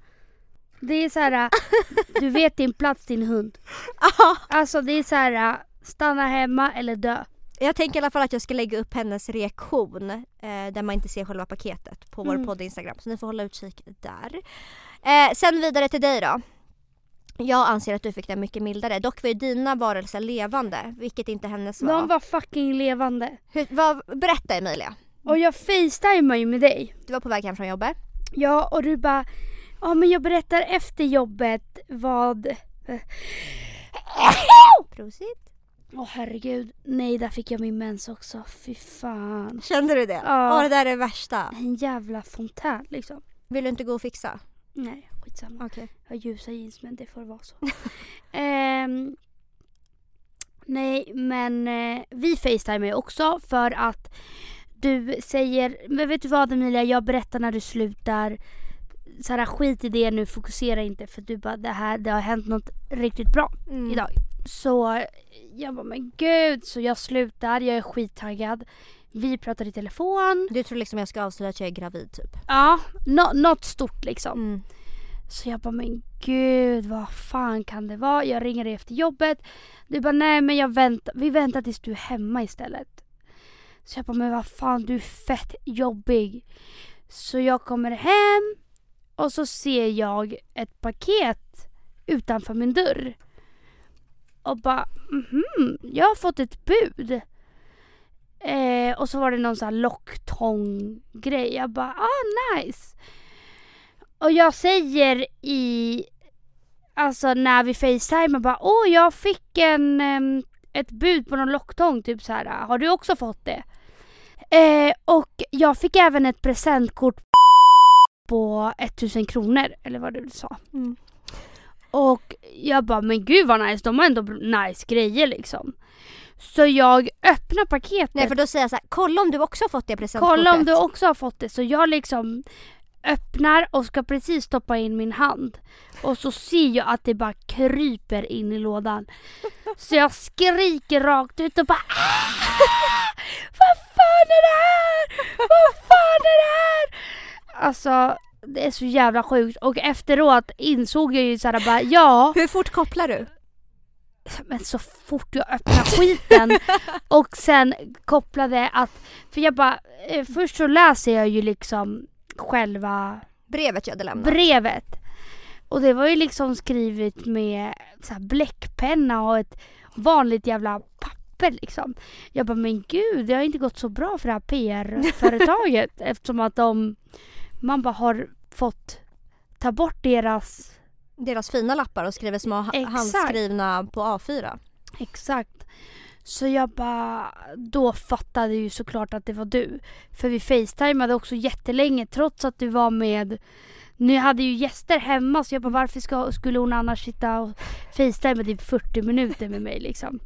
Det är så här, du vet din plats din hund. Alltså det är så här, stanna hemma eller dö. Jag tänker i alla fall att jag ska lägga upp hennes reaktion eh, där man inte ser själva paketet på vår Mm. podd Instagram. Så ni får hålla utkik där. Eh, sen vidare till dig då. Jag anser att du fick den mycket mildare. Dock var ju dina varelser levande, vilket inte hennes var. De var fucking levande. Hur, vad, berätta Emilia. Och jag facetimar ju med dig. Du var på väg hem från jobbet. Ja och du bara, ja men jag berättar efter jobbet vad... Prosit. Åh herregud, nej där fick jag min mens också. Fy fan. Kände du det? Ja. Åh det där är det värsta. En jävla fontän liksom. Vill du inte gå och fixa? Nej, skitsamma. Okej. Jag har ljusa jeans men det får vara så. Ehm, nej men eh, vi facetimar ju också för att du säger, men vet du vad Emilia, jag berättar när du slutar. Såhär skit i det nu, fokusera inte för du bara det här, det har hänt något riktigt bra Mm. idag. Så jag bara men gud, så jag slutar, jag är skittaggad. Vi pratar i telefon. Du tror liksom jag ska avslöja att jag är gravid typ? Ja, nå- något stort liksom. Mm. Så jag bara, men gud vad fan kan det vara? Jag ringer dig efter jobbet. Du bara, nej men jag väntar, vi väntar tills du är hemma istället. Så jag bara, men vad fan du är fett jobbig. Så jag kommer hem och så ser jag ett paket utanför min dörr. Och bara, mhm, jag har fått ett bud. Eh, och så var det någon sån här locktång-grej. Jag bara, ah nice. Och jag säger i, alltså när vi facetimar bara, åh jag fick en, ett bud på någon locktång, typ så här. har du också fått det? Eh, och jag fick även ett presentkort på 1000 kronor, eller vad du sa. Mm. Och jag bara, men gud vad nice, de har ändå nice grejer liksom. Så jag öppnar paketet. Nej för då säger jag så här, kolla om du också har fått det presentkortet. Kolla om du också har fått det. Så jag liksom öppnar och ska precis stoppa in min hand. Och så ser jag att det bara kryper in i lådan. Så jag skriker rakt ut och bara "Ah! Vad fan är det här? Vad fan är det här? Alltså det är så jävla sjukt. Och efteråt insåg jag ju såhär bara ja. Hur fort kopplar du? Men så fort jag öppnade skiten och sen kopplade att, för jag bara, eh, först så läser jag ju liksom själva Brevet jag hade lämnat. brevet. Och det var ju liksom skrivet med så bläckpenna och ett vanligt jävla papper liksom. Jag bara, men gud det har inte gått så bra för det här PR-företaget eftersom att de, man bara har fått ta bort deras Deras fina lappar och skriver små ha- handskrivna på A4. Exakt. Så jag bara, då fattade ju såklart att det var du. För vi facetimade också jättelänge trots att du var med ni hade ju gäster hemma så jag bara varför ska, skulle hon annars sitta och facetima typ 40 minuter med mig liksom.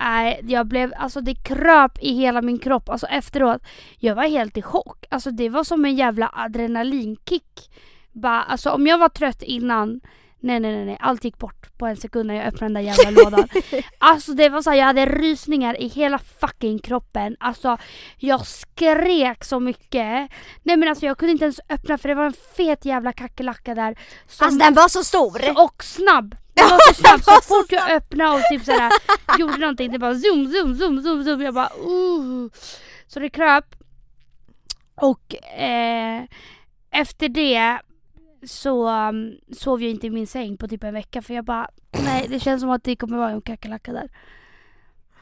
Nej, jag blev, alltså det kröp i hela min kropp. Alltså efteråt, jag var helt i chock. Alltså det var som en jävla adrenalinkick. Bara, alltså om jag var trött innan, nej nej nej, nej allt gick bort på en sekund när jag öppnade den där jävla lådan. Alltså det var så här, jag hade rysningar i hela fucking kroppen. Alltså jag skrek så mycket. Nej men alltså jag kunde inte ens öppna för det var en fet jävla kackerlacka där. Som, Alltså den var så stor! och snabb. Den var så snabb så var så fort jag öppnade och typ såhär gjorde någonting det bara zoom zoom zoom zoom zoom. Jag bara uh. Så det kröp. Och eh, efter det så um, sov jag inte i min säng på typ en vecka för jag bara nej det känns som att det kommer vara en kackerlacka där.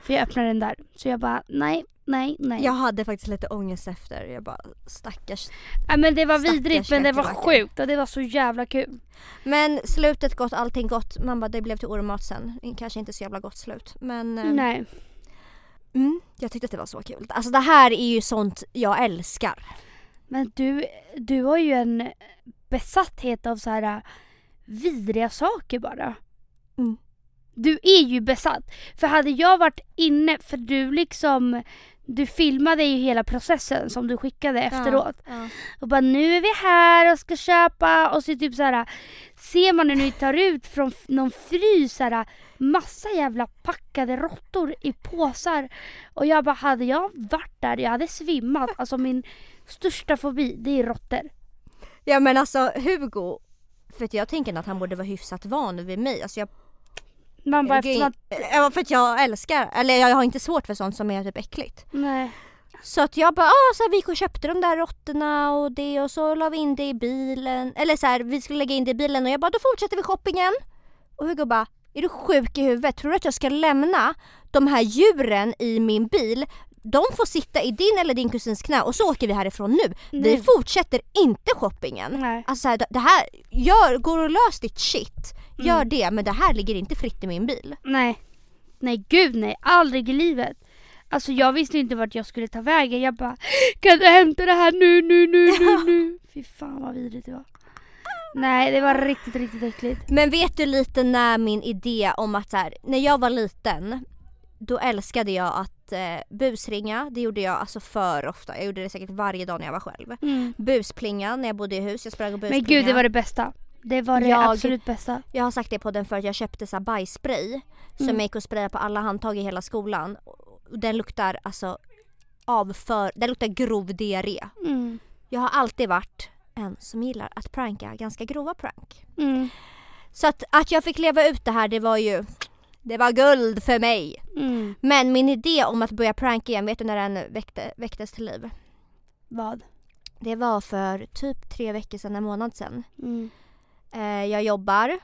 För jag öppnade den där. Så jag bara nej, nej, nej. Jag hade faktiskt lite ångest efter. Jag bara stackars. Ja, men det var vidrigt men det var sjukt och det var så jävla kul. Men slutet gott, allting gott. Man bara det blev till ormmat sen. Kanske inte så jävla gott slut. Men eh, Nej. mm, jag tyckte att det var så kul. Alltså det här är ju sånt jag älskar. Men du, du har ju en besatthet av så här äh, vidriga saker bara. Du är ju besatt. För hade jag varit inne, för du liksom du filmade ju hela processen som du skickade efteråt. Ja. Och bara nu är vi här och ska köpa och så typ så här ser man när ni tar ut från någon frys så här massa jävla packade råttor i påsar. Och jag bara hade jag varit där, jag hade svimmat. Alltså min största fobi det är råttor. ja men alltså Hugo, för jag tänker att han borde vara hyfsat van vid mig. Alltså jag, Man bara jag, eftersom att, ja, för att jag älskar, eller jag har inte svårt för sånt som är typ äckligt. nej. Så att jag bara, ah, så här, vi gick och köpte de där råttorna och det och så la vi in det i bilen. Eller så här, vi skulle lägga in det i bilen och jag bara, då fortsätter vi shoppingen. Och Hugo bara, är du sjuk i huvudet? Tror du att jag ska lämna de här djuren i min bil? De får sitta i din eller din kusins knä och så åker vi härifrån nu. Vi Nej. fortsätter inte shoppingen. Nej. Alltså så här, det här, gör, går och lös ditt shit. Gör Mm. det men det här ligger inte fritt i min bil. Nej. Nej gud nej, aldrig i livet. Alltså jag visste inte vart jag skulle ta vägen. Jag bara kan du hämta det här nu, nu, nu, nu, nu. Fy fan vad vidrigt det var. Nej det var riktigt, riktigt äckligt. Men vet du lite när min idé om att så här, när jag var liten då älskade jag att eh, busringa. Det gjorde jag alltså för ofta. Jag gjorde det säkert varje dag när jag var själv. Mm. Busplinga när jag bodde i hus. Jag sprang och busplinga. Men gud det var det bästa. Det var det Jag- absolut bästa. Jag har sagt det på den för att jag köpte så här bajsspray som Mm. jag gick och sprayade på alla handtag i hela skolan. Den luktar alltså avför, den luktar grov diarré. Mm. Jag har alltid varit en som gillar att pranka ganska grova prank. Mm. Så att, att jag fick leva ut det här det var ju, det var guld för mig. Mm. Men min idé om att börja pranka igen, vet du när den väckte, väcktes till liv? Vad? Det var för typ tre veckor sedan, en månad sedan. Mm. Eh, jag jobbar,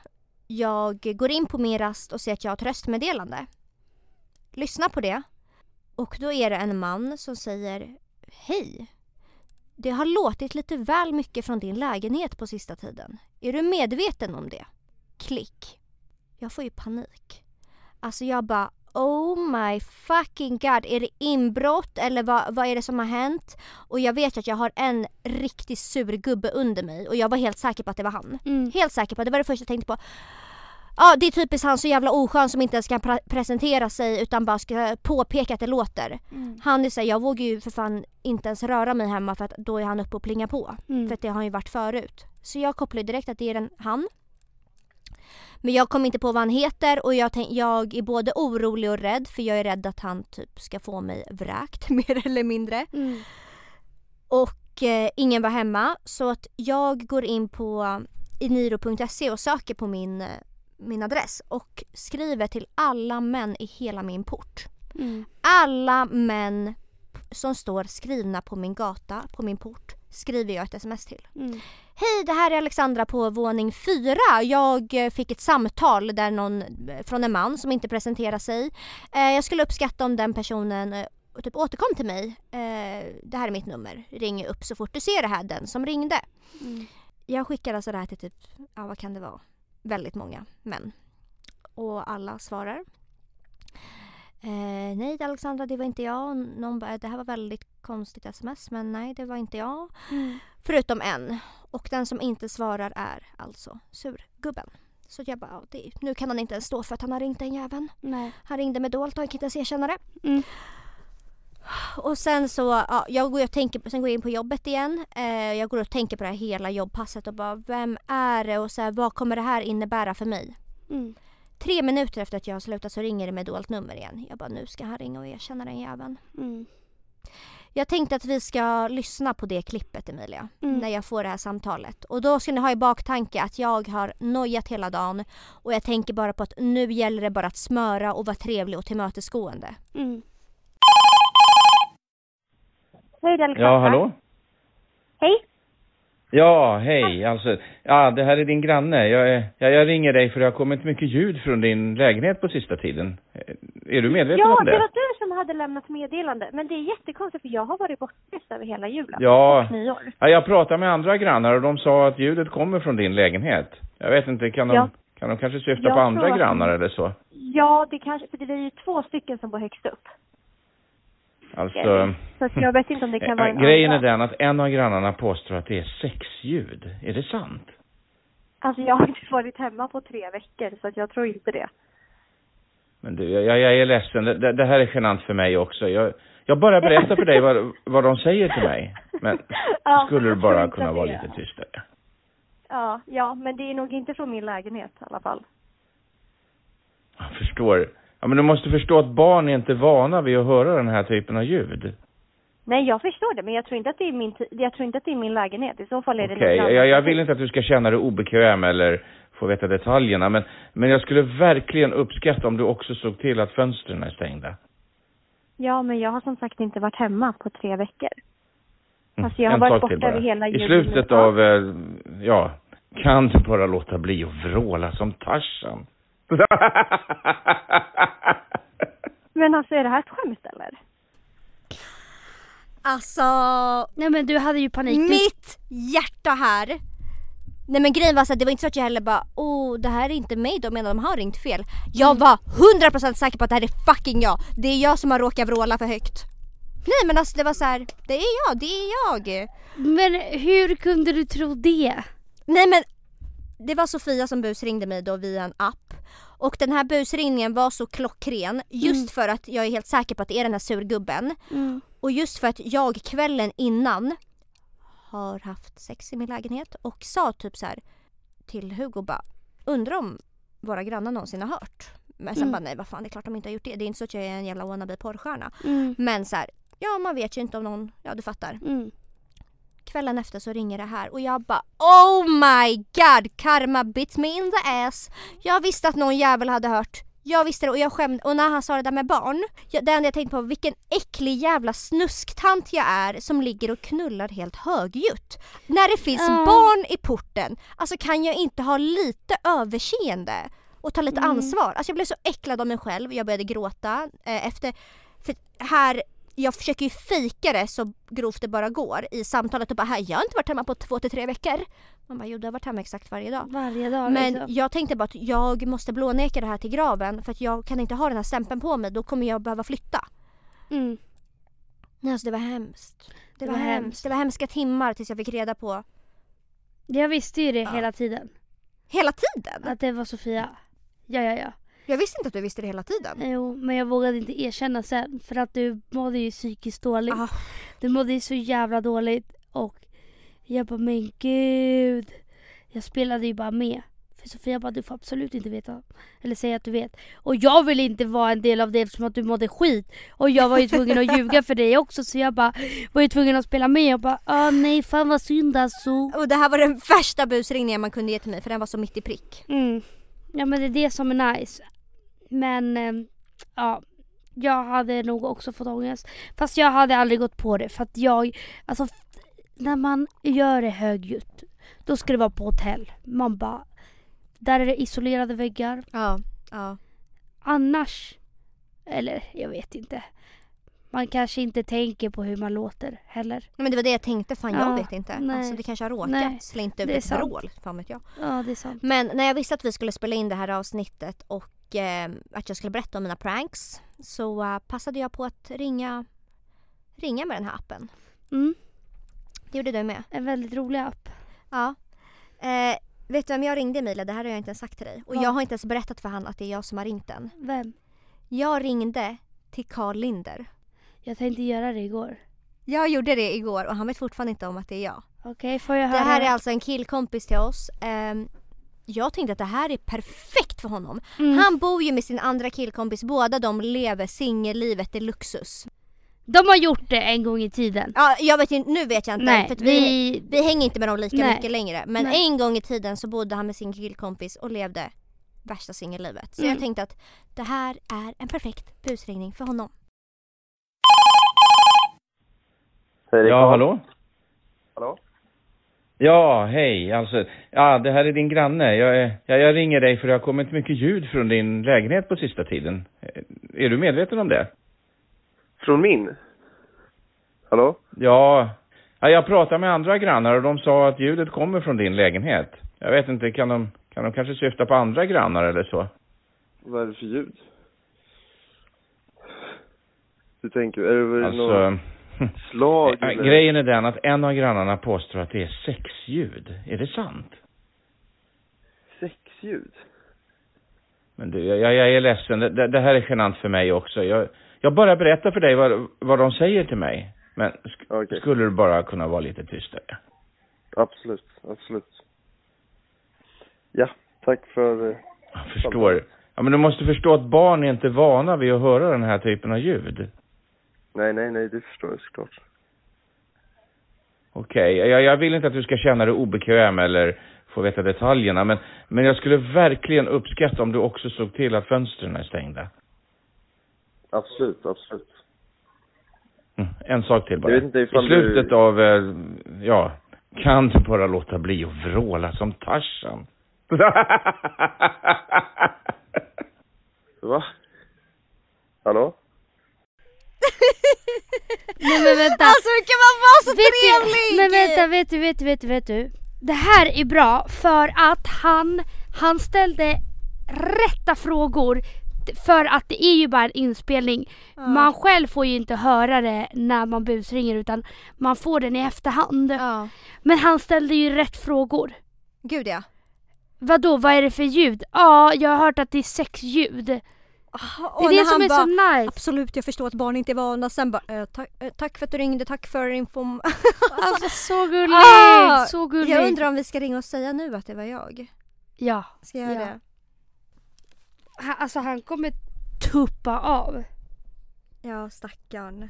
jag går in på min rast och ser att jag har ett röstmeddelande. Lyssna på det. Och då är det en man som säger Hej! Det har låtit lite väl mycket från din lägenhet på sista tiden. Är du medveten om det? Klick. Jag får ju panik. Alltså jag bara Oh my fucking god, är det inbrott eller vad, vad är det som har hänt? Och jag vet att jag har en riktigt sur gubbe under mig och jag var helt säker på att det var han. Mm. Helt säker på, det var det första jag tänkte på. Ja det är typiskt han så jävla oskön som inte ens kan pra- presentera sig utan bara ska påpeka att det låter. Mm. Han är såhär, jag vågar ju för fan inte ens röra mig hemma för att då är han uppe och plingar på. Mm. För att det har han ju varit förut. Så jag kopplar ju direkt att det är en han. Men jag kom inte på vad han heter och jag, tänk, jag är både orolig och rädd för jag är rädd att han typ ska få mig vräkt mer eller mindre. Mm. Och eh, ingen var hemma så att jag går in på iniro.se och söker på min, eh, min adress och skriver till alla män i hela min port. Mm. Alla män som står skrivna på min gata, på min port, skriver jag ett sms till. Mm. Hej, det här är Alexandra på våning fyra. Jag eh, fick ett samtal där någon, eh, från en man som inte presenterar sig. Eh, jag skulle uppskatta om den personen typ återkom till mig. Det här är mitt nummer. Ring upp så fort du ser det här, den som ringde. Mm. Jag skickar alltså det här till typ, ja vad kan det vara? Väldigt många män. Och alla svarar. Eh, nej Alexandra, det var inte jag. Någon bara, det här var väldigt konstigt sms men nej det var inte jag. Mm. Förutom en. Och den som inte svarar är alltså surgubben. Så jag bara, det, nu kan han inte ens stå för att han har ringt den jäveln. Nej. Han ringde med dolt och han kan inte ens erkänna det. Mm. Och sen så, ja, jag går och tänker, sen går jag in på jobbet igen. Eh, jag går och tänker på det här hela jobbpasset och bara, vem är det och så här, vad kommer det här innebära för mig? Mm. Tre minuter efter att jag har slutat så ringer det med dolt nummer igen. Jag bara, nu ska han ringa och erkänna den jäveln. Mm. Jag tänkte att vi ska lyssna på det klippet Emilia, Mm. när jag får det här samtalet. Och då ska ni ha i baktanke att jag har nojat hela dagen och jag tänker bara på att nu gäller det bara att smöra och vara trevlig och tillmötesgående. Mm. Hej, det är Alexandra. Ja, hallå? Hej. Ja, hej. Alltså, ja, det här är din granne. Jag, är- ja, jag ringer dig för det har kommit mycket ljud från din lägenhet på sista tiden. Är du medveten Ja, om det? det var du som hade lämnat meddelande. Men det är jättekonstigt för jag har varit bortrest över hela julen. Ja. Ja, jag pratade med andra grannar och de sa att ljudet kommer från din lägenhet. Jag vet inte, kan de, Ja. kan de kanske syfta Jag på andra grannar eller så? Ja, det kanske, för det är ju två stycken som bor högst upp. Alltså... Så att jag vet inte om det kan vara eh, en Grejen är andra. den att en av grannarna påstår att det är sexljud. Är det sant? Alltså jag har inte varit hemma på tre veckor så att jag tror inte det. Men du, jag, jag är ledsen. Det, det, här är genant för mig också. Jag, Jag bara berättar för dig vad, vad de säger till mig. Men Ja, skulle du bara kunna vara lite är- tystare? Ja, ja, men det är nog inte från min lägenhet i alla fall. Jag förstår. Ja, men du måste förstå att barn är inte vana vid att höra den här typen av ljud. Nej, jag förstår det, men jag tror inte att det är min, jag tror inte att det är min lägenhet. I så fall är det Okej, någon jag, jag vill inte att du ska känna dig obekväm eller få veta detaljerna, men, men jag skulle verkligen uppskatta om du också såg till att fönstren är stängda. Ja, men jag har som sagt inte varit hemma på tre veckor. Mm, Alltså, jag har en varit borta över hela I slutet av, eh, ja, kan du bara låta bli att vråla som Tarzan? Men alltså, är det här ett skämt eller? Alltså, Nej men du hade ju panik. Mitt hjärta här. Nej men grejen var så att det var inte så att jag heller bara oh det här är inte mig de menar de har ringt fel. Jag var 100% säker på att det här är fucking jag. Det är jag som har råkat vråla för högt. Nej men alltså det var så här, det är jag, det är jag. Men hur kunde du tro det? Nej men det var Sofia som busringde mig då via en app. Och den här busringningen var så klockren just för att jag är helt säker på att det är den här surgubben. Mm. Och just för att jag kvällen innan har haft sex i min lägenhet och sa typ så här till Hugo bara undrar om våra grannar någonsin har hört. Men sen Mm. bara nej vad fan det är klart de inte har gjort det. Det är inte så att jag är en jävla wannabe porrstjärna. Mm. Men så här, ja man vet ju inte om någon, ja du fattar. Mm. Kvällen efter så ringer det här och jag bara Oh my god! Karma bit me in the ass. Jag visste att någon jävel hade hört. Jag visste det och jag skämde. Och när han sa det där med barn. Jag, det enda jag tänkte på var vilken äcklig jävla snusktant jag är som ligger och knullar helt högljutt. När det finns Ja. barn i porten. Alltså kan jag inte ha lite överseende? Och ta lite Mm. ansvar. Alltså jag blev så äcklad av mig själv. Jag började gråta. Eh, efter, för här jag försöker ju fejka det så grovt det bara går i samtalet och bara här, jag har inte varit hemma på två till tre veckor. Man bara jo du har varit hemma exakt varje dag. Varje dag Men liksom. jag tänkte bara att jag måste blåneka det här till graven för att jag kan inte ha den här stämpeln på mig, då kommer jag behöva flytta. Mm. Alltså det var hemskt. Det, var, hemskt. Det var hemska timmar tills jag fick reda på Jag visste ju det Ja. hela tiden. hela tiden. Att det var Sofia. Ja, ja, ja. Jag visste inte att du visste det hela tiden. Jo, men jag vågade inte erkänna sen. För att du mådde ju psykiskt dåligt. Ah. Du mådde ju så jävla dåligt. Och jag bara, men gud. Jag spelade ju bara med. För Sofia bara, du får absolut inte veta. Eller säga att du vet. Och jag vill inte vara en del av det eftersom att du mådde skit. Och jag var ju tvungen att ljuga för dig också. Så jag bara var ju tvungen att spela med. Och bara, ah nej fan vad synd alltså. Och det här var den värsta busringningen man kunde ge till mig för den var så mitt i prick. Mm. Ja men det är det som är nice. Men eh, ja, jag hade nog också fått ångest. Fast jag hade aldrig gått på det för att jag, alltså när man gör det högljutt, då ska det vara på hotell. Man bara, där är det isolerade väggar. Ja, ja. Annars, eller jag vet inte. Man kanske inte tänker på hur man låter heller. Men det var det jag tänkte, fan jag Ja, vet inte. nej. Alltså det kanske har råkat. Nej, Slängt ut ett vrål, fan vet jag. Ja det är sant. Men när jag visste att vi skulle spela in det här avsnittet och eh, att jag skulle berätta om mina pranks så eh, passade jag på att ringa, ringa med den här appen. Mm. Det gjorde du med. En väldigt rolig app. Ja. Eh, vet du vem jag ringde Emilia? Det här har jag inte ens sagt till dig. Och Vad? jag har inte ens berättat för han att det är jag som har ringt den. Vem? Jag ringde till Carl Linder. Jag tänkte göra det igår. Jag gjorde det igår och han vet fortfarande inte om att det är jag. Okej, får jag Det höra? här är alltså en killkompis till oss. Ehm, jag tänkte att det här är perfekt för honom. Mm. Han bor ju med sin andra killkompis, båda de lever singellivet i luxus. De har gjort det en gång i tiden. Ja, jag vet inte, nu vet jag inte Nej, för att vi, vi... vi hänger inte med dem lika Nej. mycket längre. Men Nej. en gång i tiden så bodde han med sin killkompis och levde värsta singellivet. Så Mm. jag tänkte att det här är en perfekt busringning för honom. Ja, hallå? Hallå? Ja, hej. Alltså, ja, det här är din granne. Jag, är- jag, jag ringer dig för det har kommit mycket ljud från din lägenhet på sista tiden. Eh, Är du medveten om det? Från min? Hallå? Ja, ja, jag pratade med andra grannar och de sa att ljudet kommer från din lägenhet. Jag vet inte, kan de, kan de kanske syfta på andra grannar eller så? Vad är det för ljud? Hur tänker du? Är det väl Alltså, något slag eller? grejen är den att en av grannarna påstår att det är sexljud. Är det sant? Sexljud? Men du, jag, jag är ledsen. Det, det, här är genant för mig också. Jag, Jag bara berättar för dig vad, vad de säger till mig. Men sk- Okej. skulle du bara kunna vara lite tystare? Absolut, absolut. Ja, tack för... eh, Jag förstår. Ja, men du måste förstå att barn är inte vana vid att höra den här typen av ljud. Nej, nej, nej, det förstår jag såklart. Okej, jag, jag vill inte att du ska känna dig obekväm eller få veta detaljerna, men, men jag skulle verkligen uppskatta om du också såg till att fönstren är stängda. Absolut, absolut. Mm, en sak till bara. Jag vet inte I ifall slutet du- av, eh, ja, kan du bara låta bli att vråla som Tarzan? Va? Hallå? Nej men vänta. Alltså hur kan man vara så vet trevlig? Du, men vänta, vet du, vet du, vet du, vet du. Det här är bra för att han, han ställde rätta frågor för att det är ju bara en inspelning. Man själv får ju inte höra det när man busringer utan man får den i efterhand. Ja, Men han ställde ju rätt frågor. gud ja. Vadå, vad är det för ljud? Ja, jag har hört att det är sex ljud. Det Och är det som är bara, så nice. Absolut, jag förstår att barn inte är vana. Sen bara, eh, tack, eh, tack för att du ringde, tack för infom. Alltså så gulligt, Ah, så gulligt. jag undrar om vi ska ringa och säga nu att det var jag. Ja. Ska jag göra Ja. det? Han, alltså han kommer tuppa av. Ja, stackarn.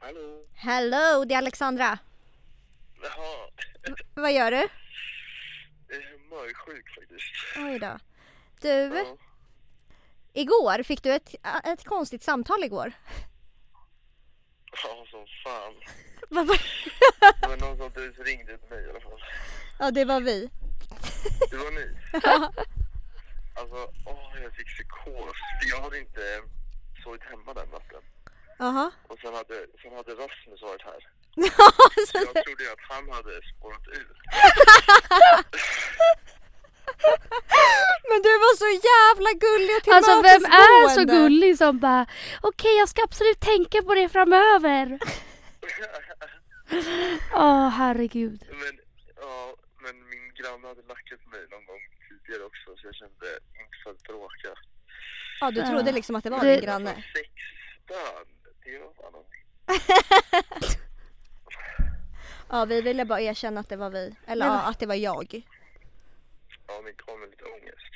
Hallå? Hello, det är Alexandra. Jaha, Vad gör du? jag är magsjuk faktiskt. Oj då. Du, Ja. igår fick du ett, ett konstigt samtal igår. ja, som fan. Det var någon som du ringde till mig i alla fall. Ja, det var vi. Det var ni. Alltså, åh, jag fick psykos. Jag hade inte sovit hemma den natten. Jaha. Och sen hade, sen hade Rasmus varit här. Så Så jag trodde att han hade spårat ur. Men du var så jävla gullig och Alltså vem är så gullig som bara okej jag ska absolut tänka på det framöver. Åh herregud. Men, ja, men min granne hade lackat mig någon gång tidigare också. Så jag kände inte för att bråka. Ja, du trodde liksom att det var din granne. Sexstöd, det var fan någonting. Ja, vi ville bara erkänna att det var vi. Eller Men- ja, att det var jag. Ja, det kom med lite ångest.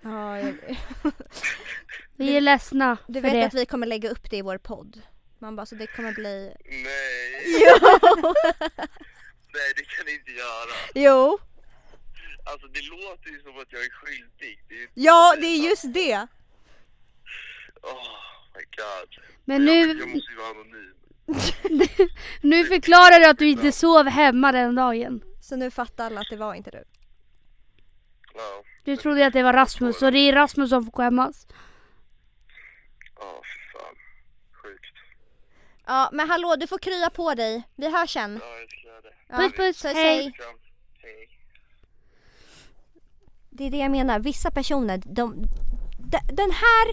Ja, jag... Vi är ledsna Du vet det. att vi kommer lägga upp det i vår podd. Man bara, så det kommer bli... Nej, Jo! nej det kan ni inte göra. jo! Alltså det låter ju som att jag är skyldig. Det är, Ja, det är just det. Oh my god. Men jag, nu, jag måste ju vara anonym. nu förklarar du att du inte sov hemma den dagen. Så nu fattar alla att det var inte du. Ja, Du trodde att det var Rasmus och det är Rasmus som får skämmas. ja fy fan. Sjukt. Ja, men hallå, du får krya på dig. Vi hörs sen. Ja, jag ska göra det. Ja, Puss, puss, hej. Det är det jag menar. Vissa personer, de, de, den här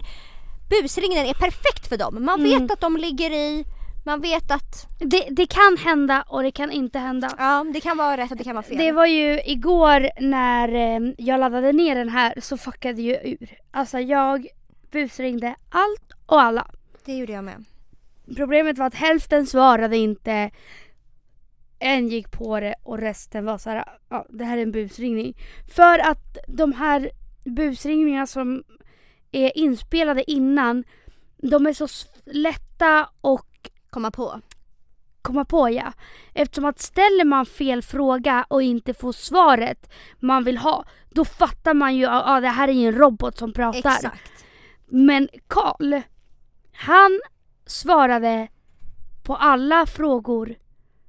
busringen är perfekt för dem. Man vet Mm. att de ligger i, man vet att Det, det kan hända och det kan inte hända. ja, det kan vara rätt och det kan vara fel. Det var ju igår när eh, jag laddade ner den här så fuckade ju ur. Alltså jag busringde allt och alla. det gjorde jag med. Problemet var att hälften svarade inte. En gick på det och resten var så här, ja det här är en busringning. För att de här busringningarna som är inspelade innan, de är så lätta och Komma på. komma på ja. Eftersom att ställer man fel fråga och inte får svaret man vill ha, då fattar man ju att ah, det här är ju en robot som pratar. Exakt. Men Karl, han svarade på alla frågor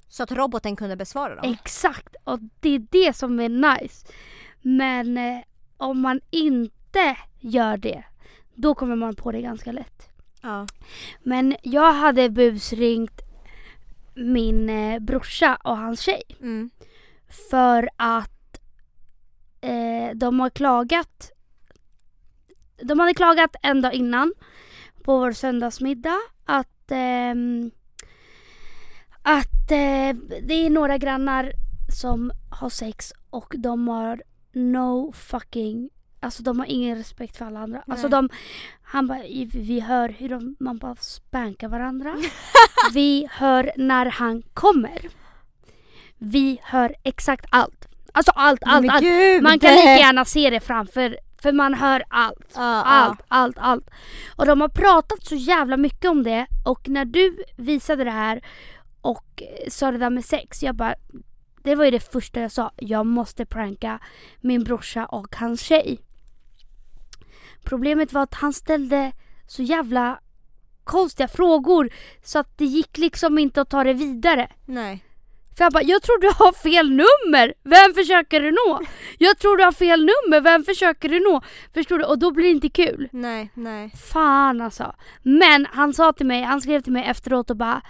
Så att roboten kunde besvara dem. exakt och det är det som är nice. Men eh, om man inte gör det, då kommer man på det ganska lätt. Ja. Men jag hade busringt min eh, brorsa och hans tjej Mm. för att eh, de har klagat. De hade klagat en dag innan på vår söndagsmiddag att ehm, att eh, det är några grannar som har sex och de har no fucking Alltså de har ingen respekt för alla andra. Nej. Alltså de, han bara, vi hör hur de, man bara spankar varandra. vi hör när han kommer. Vi hör exakt allt. Alltså allt, allt, allt. gud! Man kan lika gärna se det framför, för man hör allt. Ja, Allt, allt, allt. Och de har pratat så jävla mycket om det och när du visade det här och eh, sa det där med sex, jag bara det var ju det första jag sa. Jag måste pranka min brorsa och hans tjej. Problemet var att han ställde så jävla konstiga frågor så att det gick liksom inte att ta det vidare. Nej. För jag bara, jag tror du har fel nummer. Vem försöker du nå? Jag tror du har fel nummer. Vem försöker du nå? Förstår du? Och då blir det inte kul. Nej, nej. Fan alltså. Men han sa till mig, han skrev till mig efteråt och bara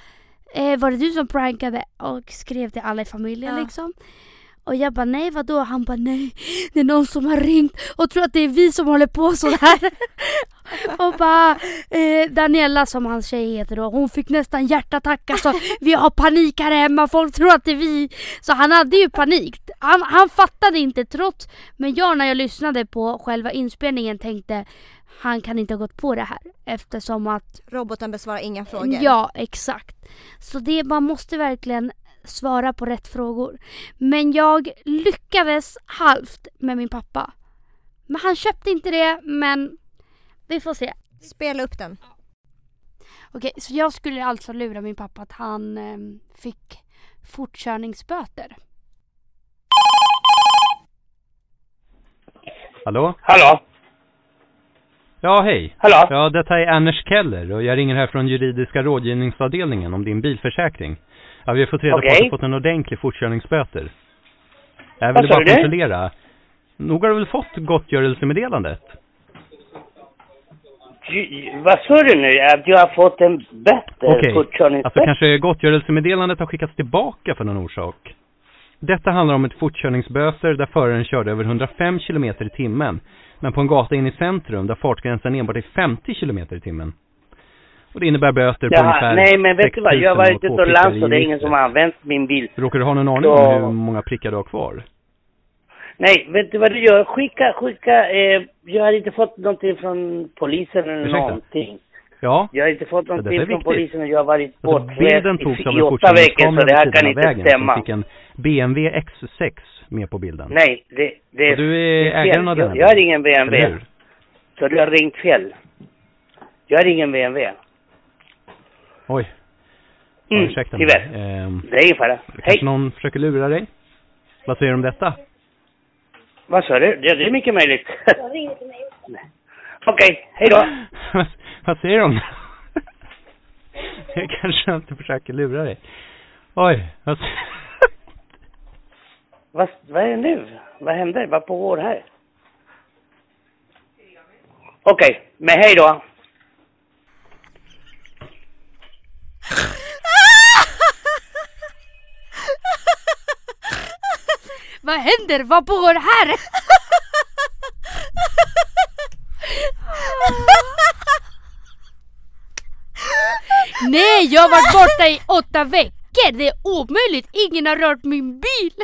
eh, Var det du som prankade? Och skrev till alla i familjen Ja. liksom. Och jag bara nej vadå? Han bara nej. Det är någon som har ringt och tror att det är vi som håller på så här. och bara eh, Daniela som hans tjej heter då. Hon fick nästan hjärtattack alltså. Vi har panik här hemma. Folk tror att det är vi. Så han hade ju panik. Han, han fattade inte trots. Men jag när jag lyssnade på själva inspelningen tänkte han kan inte ha gått på det här eftersom att Roboten besvarar inga frågor. Ja, exakt. Så det, man måste verkligen svara på rätt frågor. Men jag lyckades halvt med min pappa. Men han köpte inte det, men vi får se. Spela upp den. Okej, så jag skulle alltså lura min pappa att han eh, fick fortkörningsböter. Hallå? Hallå? Ja, hej. Hallå? Ja, detta är Anders Keller och jag ringer här från juridiska rådgivningsavdelningen om din bilförsäkring. Ja, vi har fått reda på Okej. att du fått en ordentlig fortkörningsböter. Jag ville bara du? kontrollera. Nog har du väl fått gottgörelsemeddelandet? Vad sa du nu? Att jag har fått en bättre Okej. fortkörningsböter? Alltså kanske gottgörelsemeddelandet har skickats tillbaka för någon orsak. Detta handlar om ett fortkörningsböter där föraren körde över 105 km i timmen. Men på en gata in i centrum där fartgränsen enbart är 50 km i timmen. Och det innebär böter på Jaha, ungefär nej men vet du vad? Jag har 6 000 varit ute lands i och det är ingen som har använt min bil. Råkar du ha någon aning Så- om hur många prickar du har kvar? Nej, vet du vad du gör? Skicka, skicka, eh, jag har inte fått någonting från polisen eller Ursäkta? någonting. Ja, Jag har inte fått någonting från polisen och jag har varit alltså bortrest av i, i åtta veckor så det här kan inte stämma. som fick en BMW X6 med på bilden. Nej, det, det Och du är det fel. ägaren av denna jag, jag har ingen BMW. Så du har ringt fel. Jag har ingen BMW. Oj. Ja, Mm, ursäkta mig. Ehm, Det är ingen fara. kanske Hej. någon försöker lura dig? Vad säger du om detta? Vad sa du? Det, det är mycket möjligt. Nej. Okej, hej då. vad, vad säger de? Jag kanske inte försöker lura dig. Oj, vad... Vad, vad är det nu? Vad händer? Vad pågår här? Okej, men hej då. Vad händer? Vad pågår här? Nej, jag har varit borta i åtta veckor. Det är omöjligt. Ingen har rört min bil.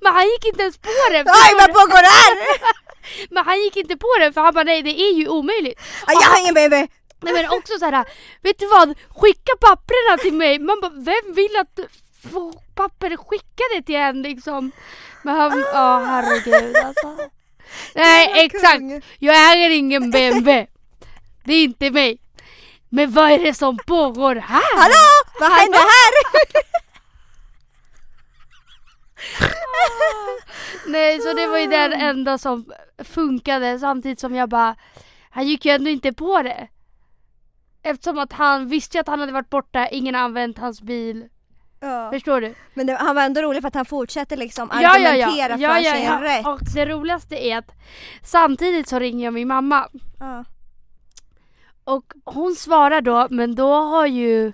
Men han gick inte ens på det. Oj, vad pågår här? Men han gick inte på det för han bara nej det är ju omöjligt. Ah, Jag har ingen baby. Nej men också så här, vet du vad? Skicka papperna till mig. Man bara, vem vill att få papper skickade till en liksom? Men han, ja herregud alltså. Nej exakt, jag äger ingen BMW. Det är inte mig. Men vad är det som pågår här? Hallå, vad händer här? Nej så det var ju den enda som funkade samtidigt som jag bara Han gick ju ändå inte på det Eftersom att han visste ju att han hade varit borta, ingen har använt hans bil Ja. Förstår du? Men det, han var ändå rolig för att han fortsätter liksom Ja, argumentera ja. för sin rätt. Och det roligaste är att samtidigt så ringer jag min mamma och hon svarar då men då har ju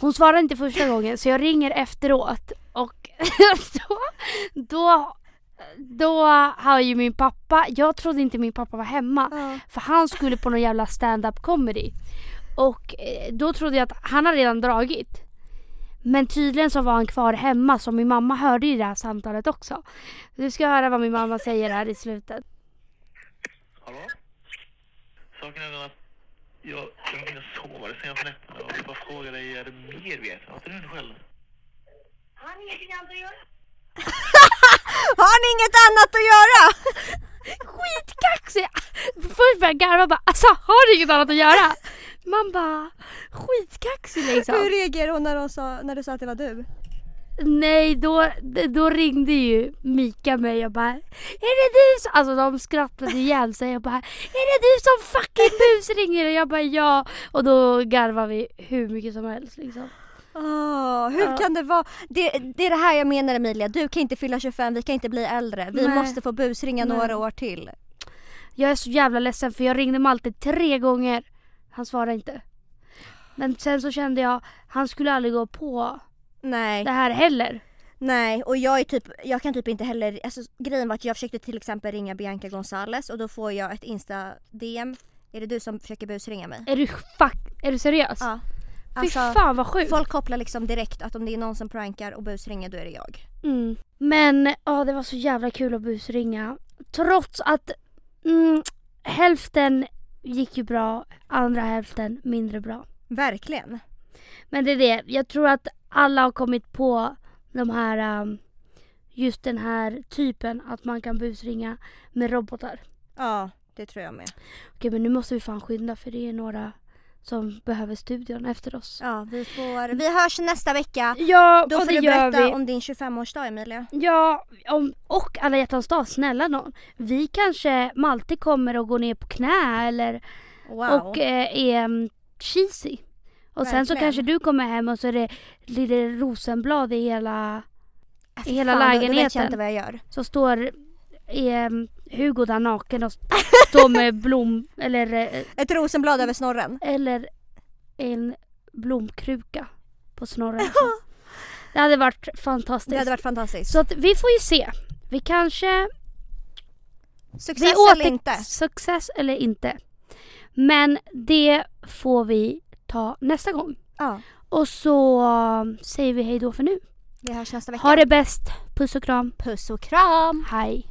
Hon svarar inte första gången så jag ringer efteråt och då, då då har ju min pappa, jag trodde inte min pappa var hemma Ja. för han skulle på någon jävla stand-up comedy och eh, då trodde jag att han har redan dragit Men tydligen så var han kvar hemma så min mamma hörde ju det här samtalet också. Du ska höra vad min mamma säger här i slutet. Hallå? Saken är den att jag, jag har inte sova de senaste nätterna och jag bara frågar dig, är det mer vet? Har inte du själv? Har ni inget annat att göra? Skitkaxig! Först började jag garva bara alltså har du inget annat att göra? Man bara skitkaxig liksom. Hur reagerade hon när, hon sa, när du sa att det var du? Nej, då, då ringde ju Mika mig och bara Är det du som... Alltså de skrattade ihjäl sig och bara Är det du som fucking busringer? Och jag bara ja. Och då garvade vi hur mycket som helst liksom. Åh, hur Ja. kan det vara? Det, det är det här jag menar Emilia, du kan inte fylla 25, vi kan inte bli äldre. Vi Nej. måste få busringa Nej. några år till. Jag är så jävla ledsen för jag ringde Malte tre gånger. Han svarade inte. Men sen så kände jag, han skulle aldrig gå på Nej. det här heller. Nej och jag är typ, jag kan typ inte heller, alltså grejen var att jag försökte till exempel ringa Bianca Gonzales och då får jag ett insta-DM. Är det du som försöker busringa mig? Är du fuck, är du seriös? Ja. Fy Alltså, fan vad sjukt. folk kopplar liksom direkt att om det är någon som prankar och busringer då är det jag. Mm. Men ja, det var så jävla kul att busringa. Trots att mm, hälften gick ju bra, andra hälften mindre bra. Verkligen. Men det är det, jag tror att alla har kommit på de här, um, just den här typen att man kan busringa med robotar. Ja, det tror jag med. Okej men nu måste vi fan skynda för det är några som behöver studion efter oss. Ja, vi får, vi hörs nästa vecka. Ja, Då och får du berätta vi. om din 25-årsdag Emilia. Ja, om, och alla hjärtans dag, snälla någon. Vi kanske, Malte kommer att gå ner på knä eller Wow. och eh, är mm, cheesy. Och sen så Verkligen. kanske du kommer hem och så är det lite rosenblad i hela, i hela Fan, då- Då vet jag lägenheten. inte vad jag gör. Så står eh, Hugo där naken och står med blom eller, eh, Ett rosenblad över snorren. eller en blomkruka på snorren. Det hade varit fantastiskt. Det hade varit fantastiskt. Så att vi får ju se. Vi kanske Success vi eller åter- inte? Success eller inte. Men det får vi ta nästa gång. Ja. Och så um, säger vi hej då för nu. Vi hörs nästa vecka. Ha det bäst. Puss och kram. Puss och kram. Hej.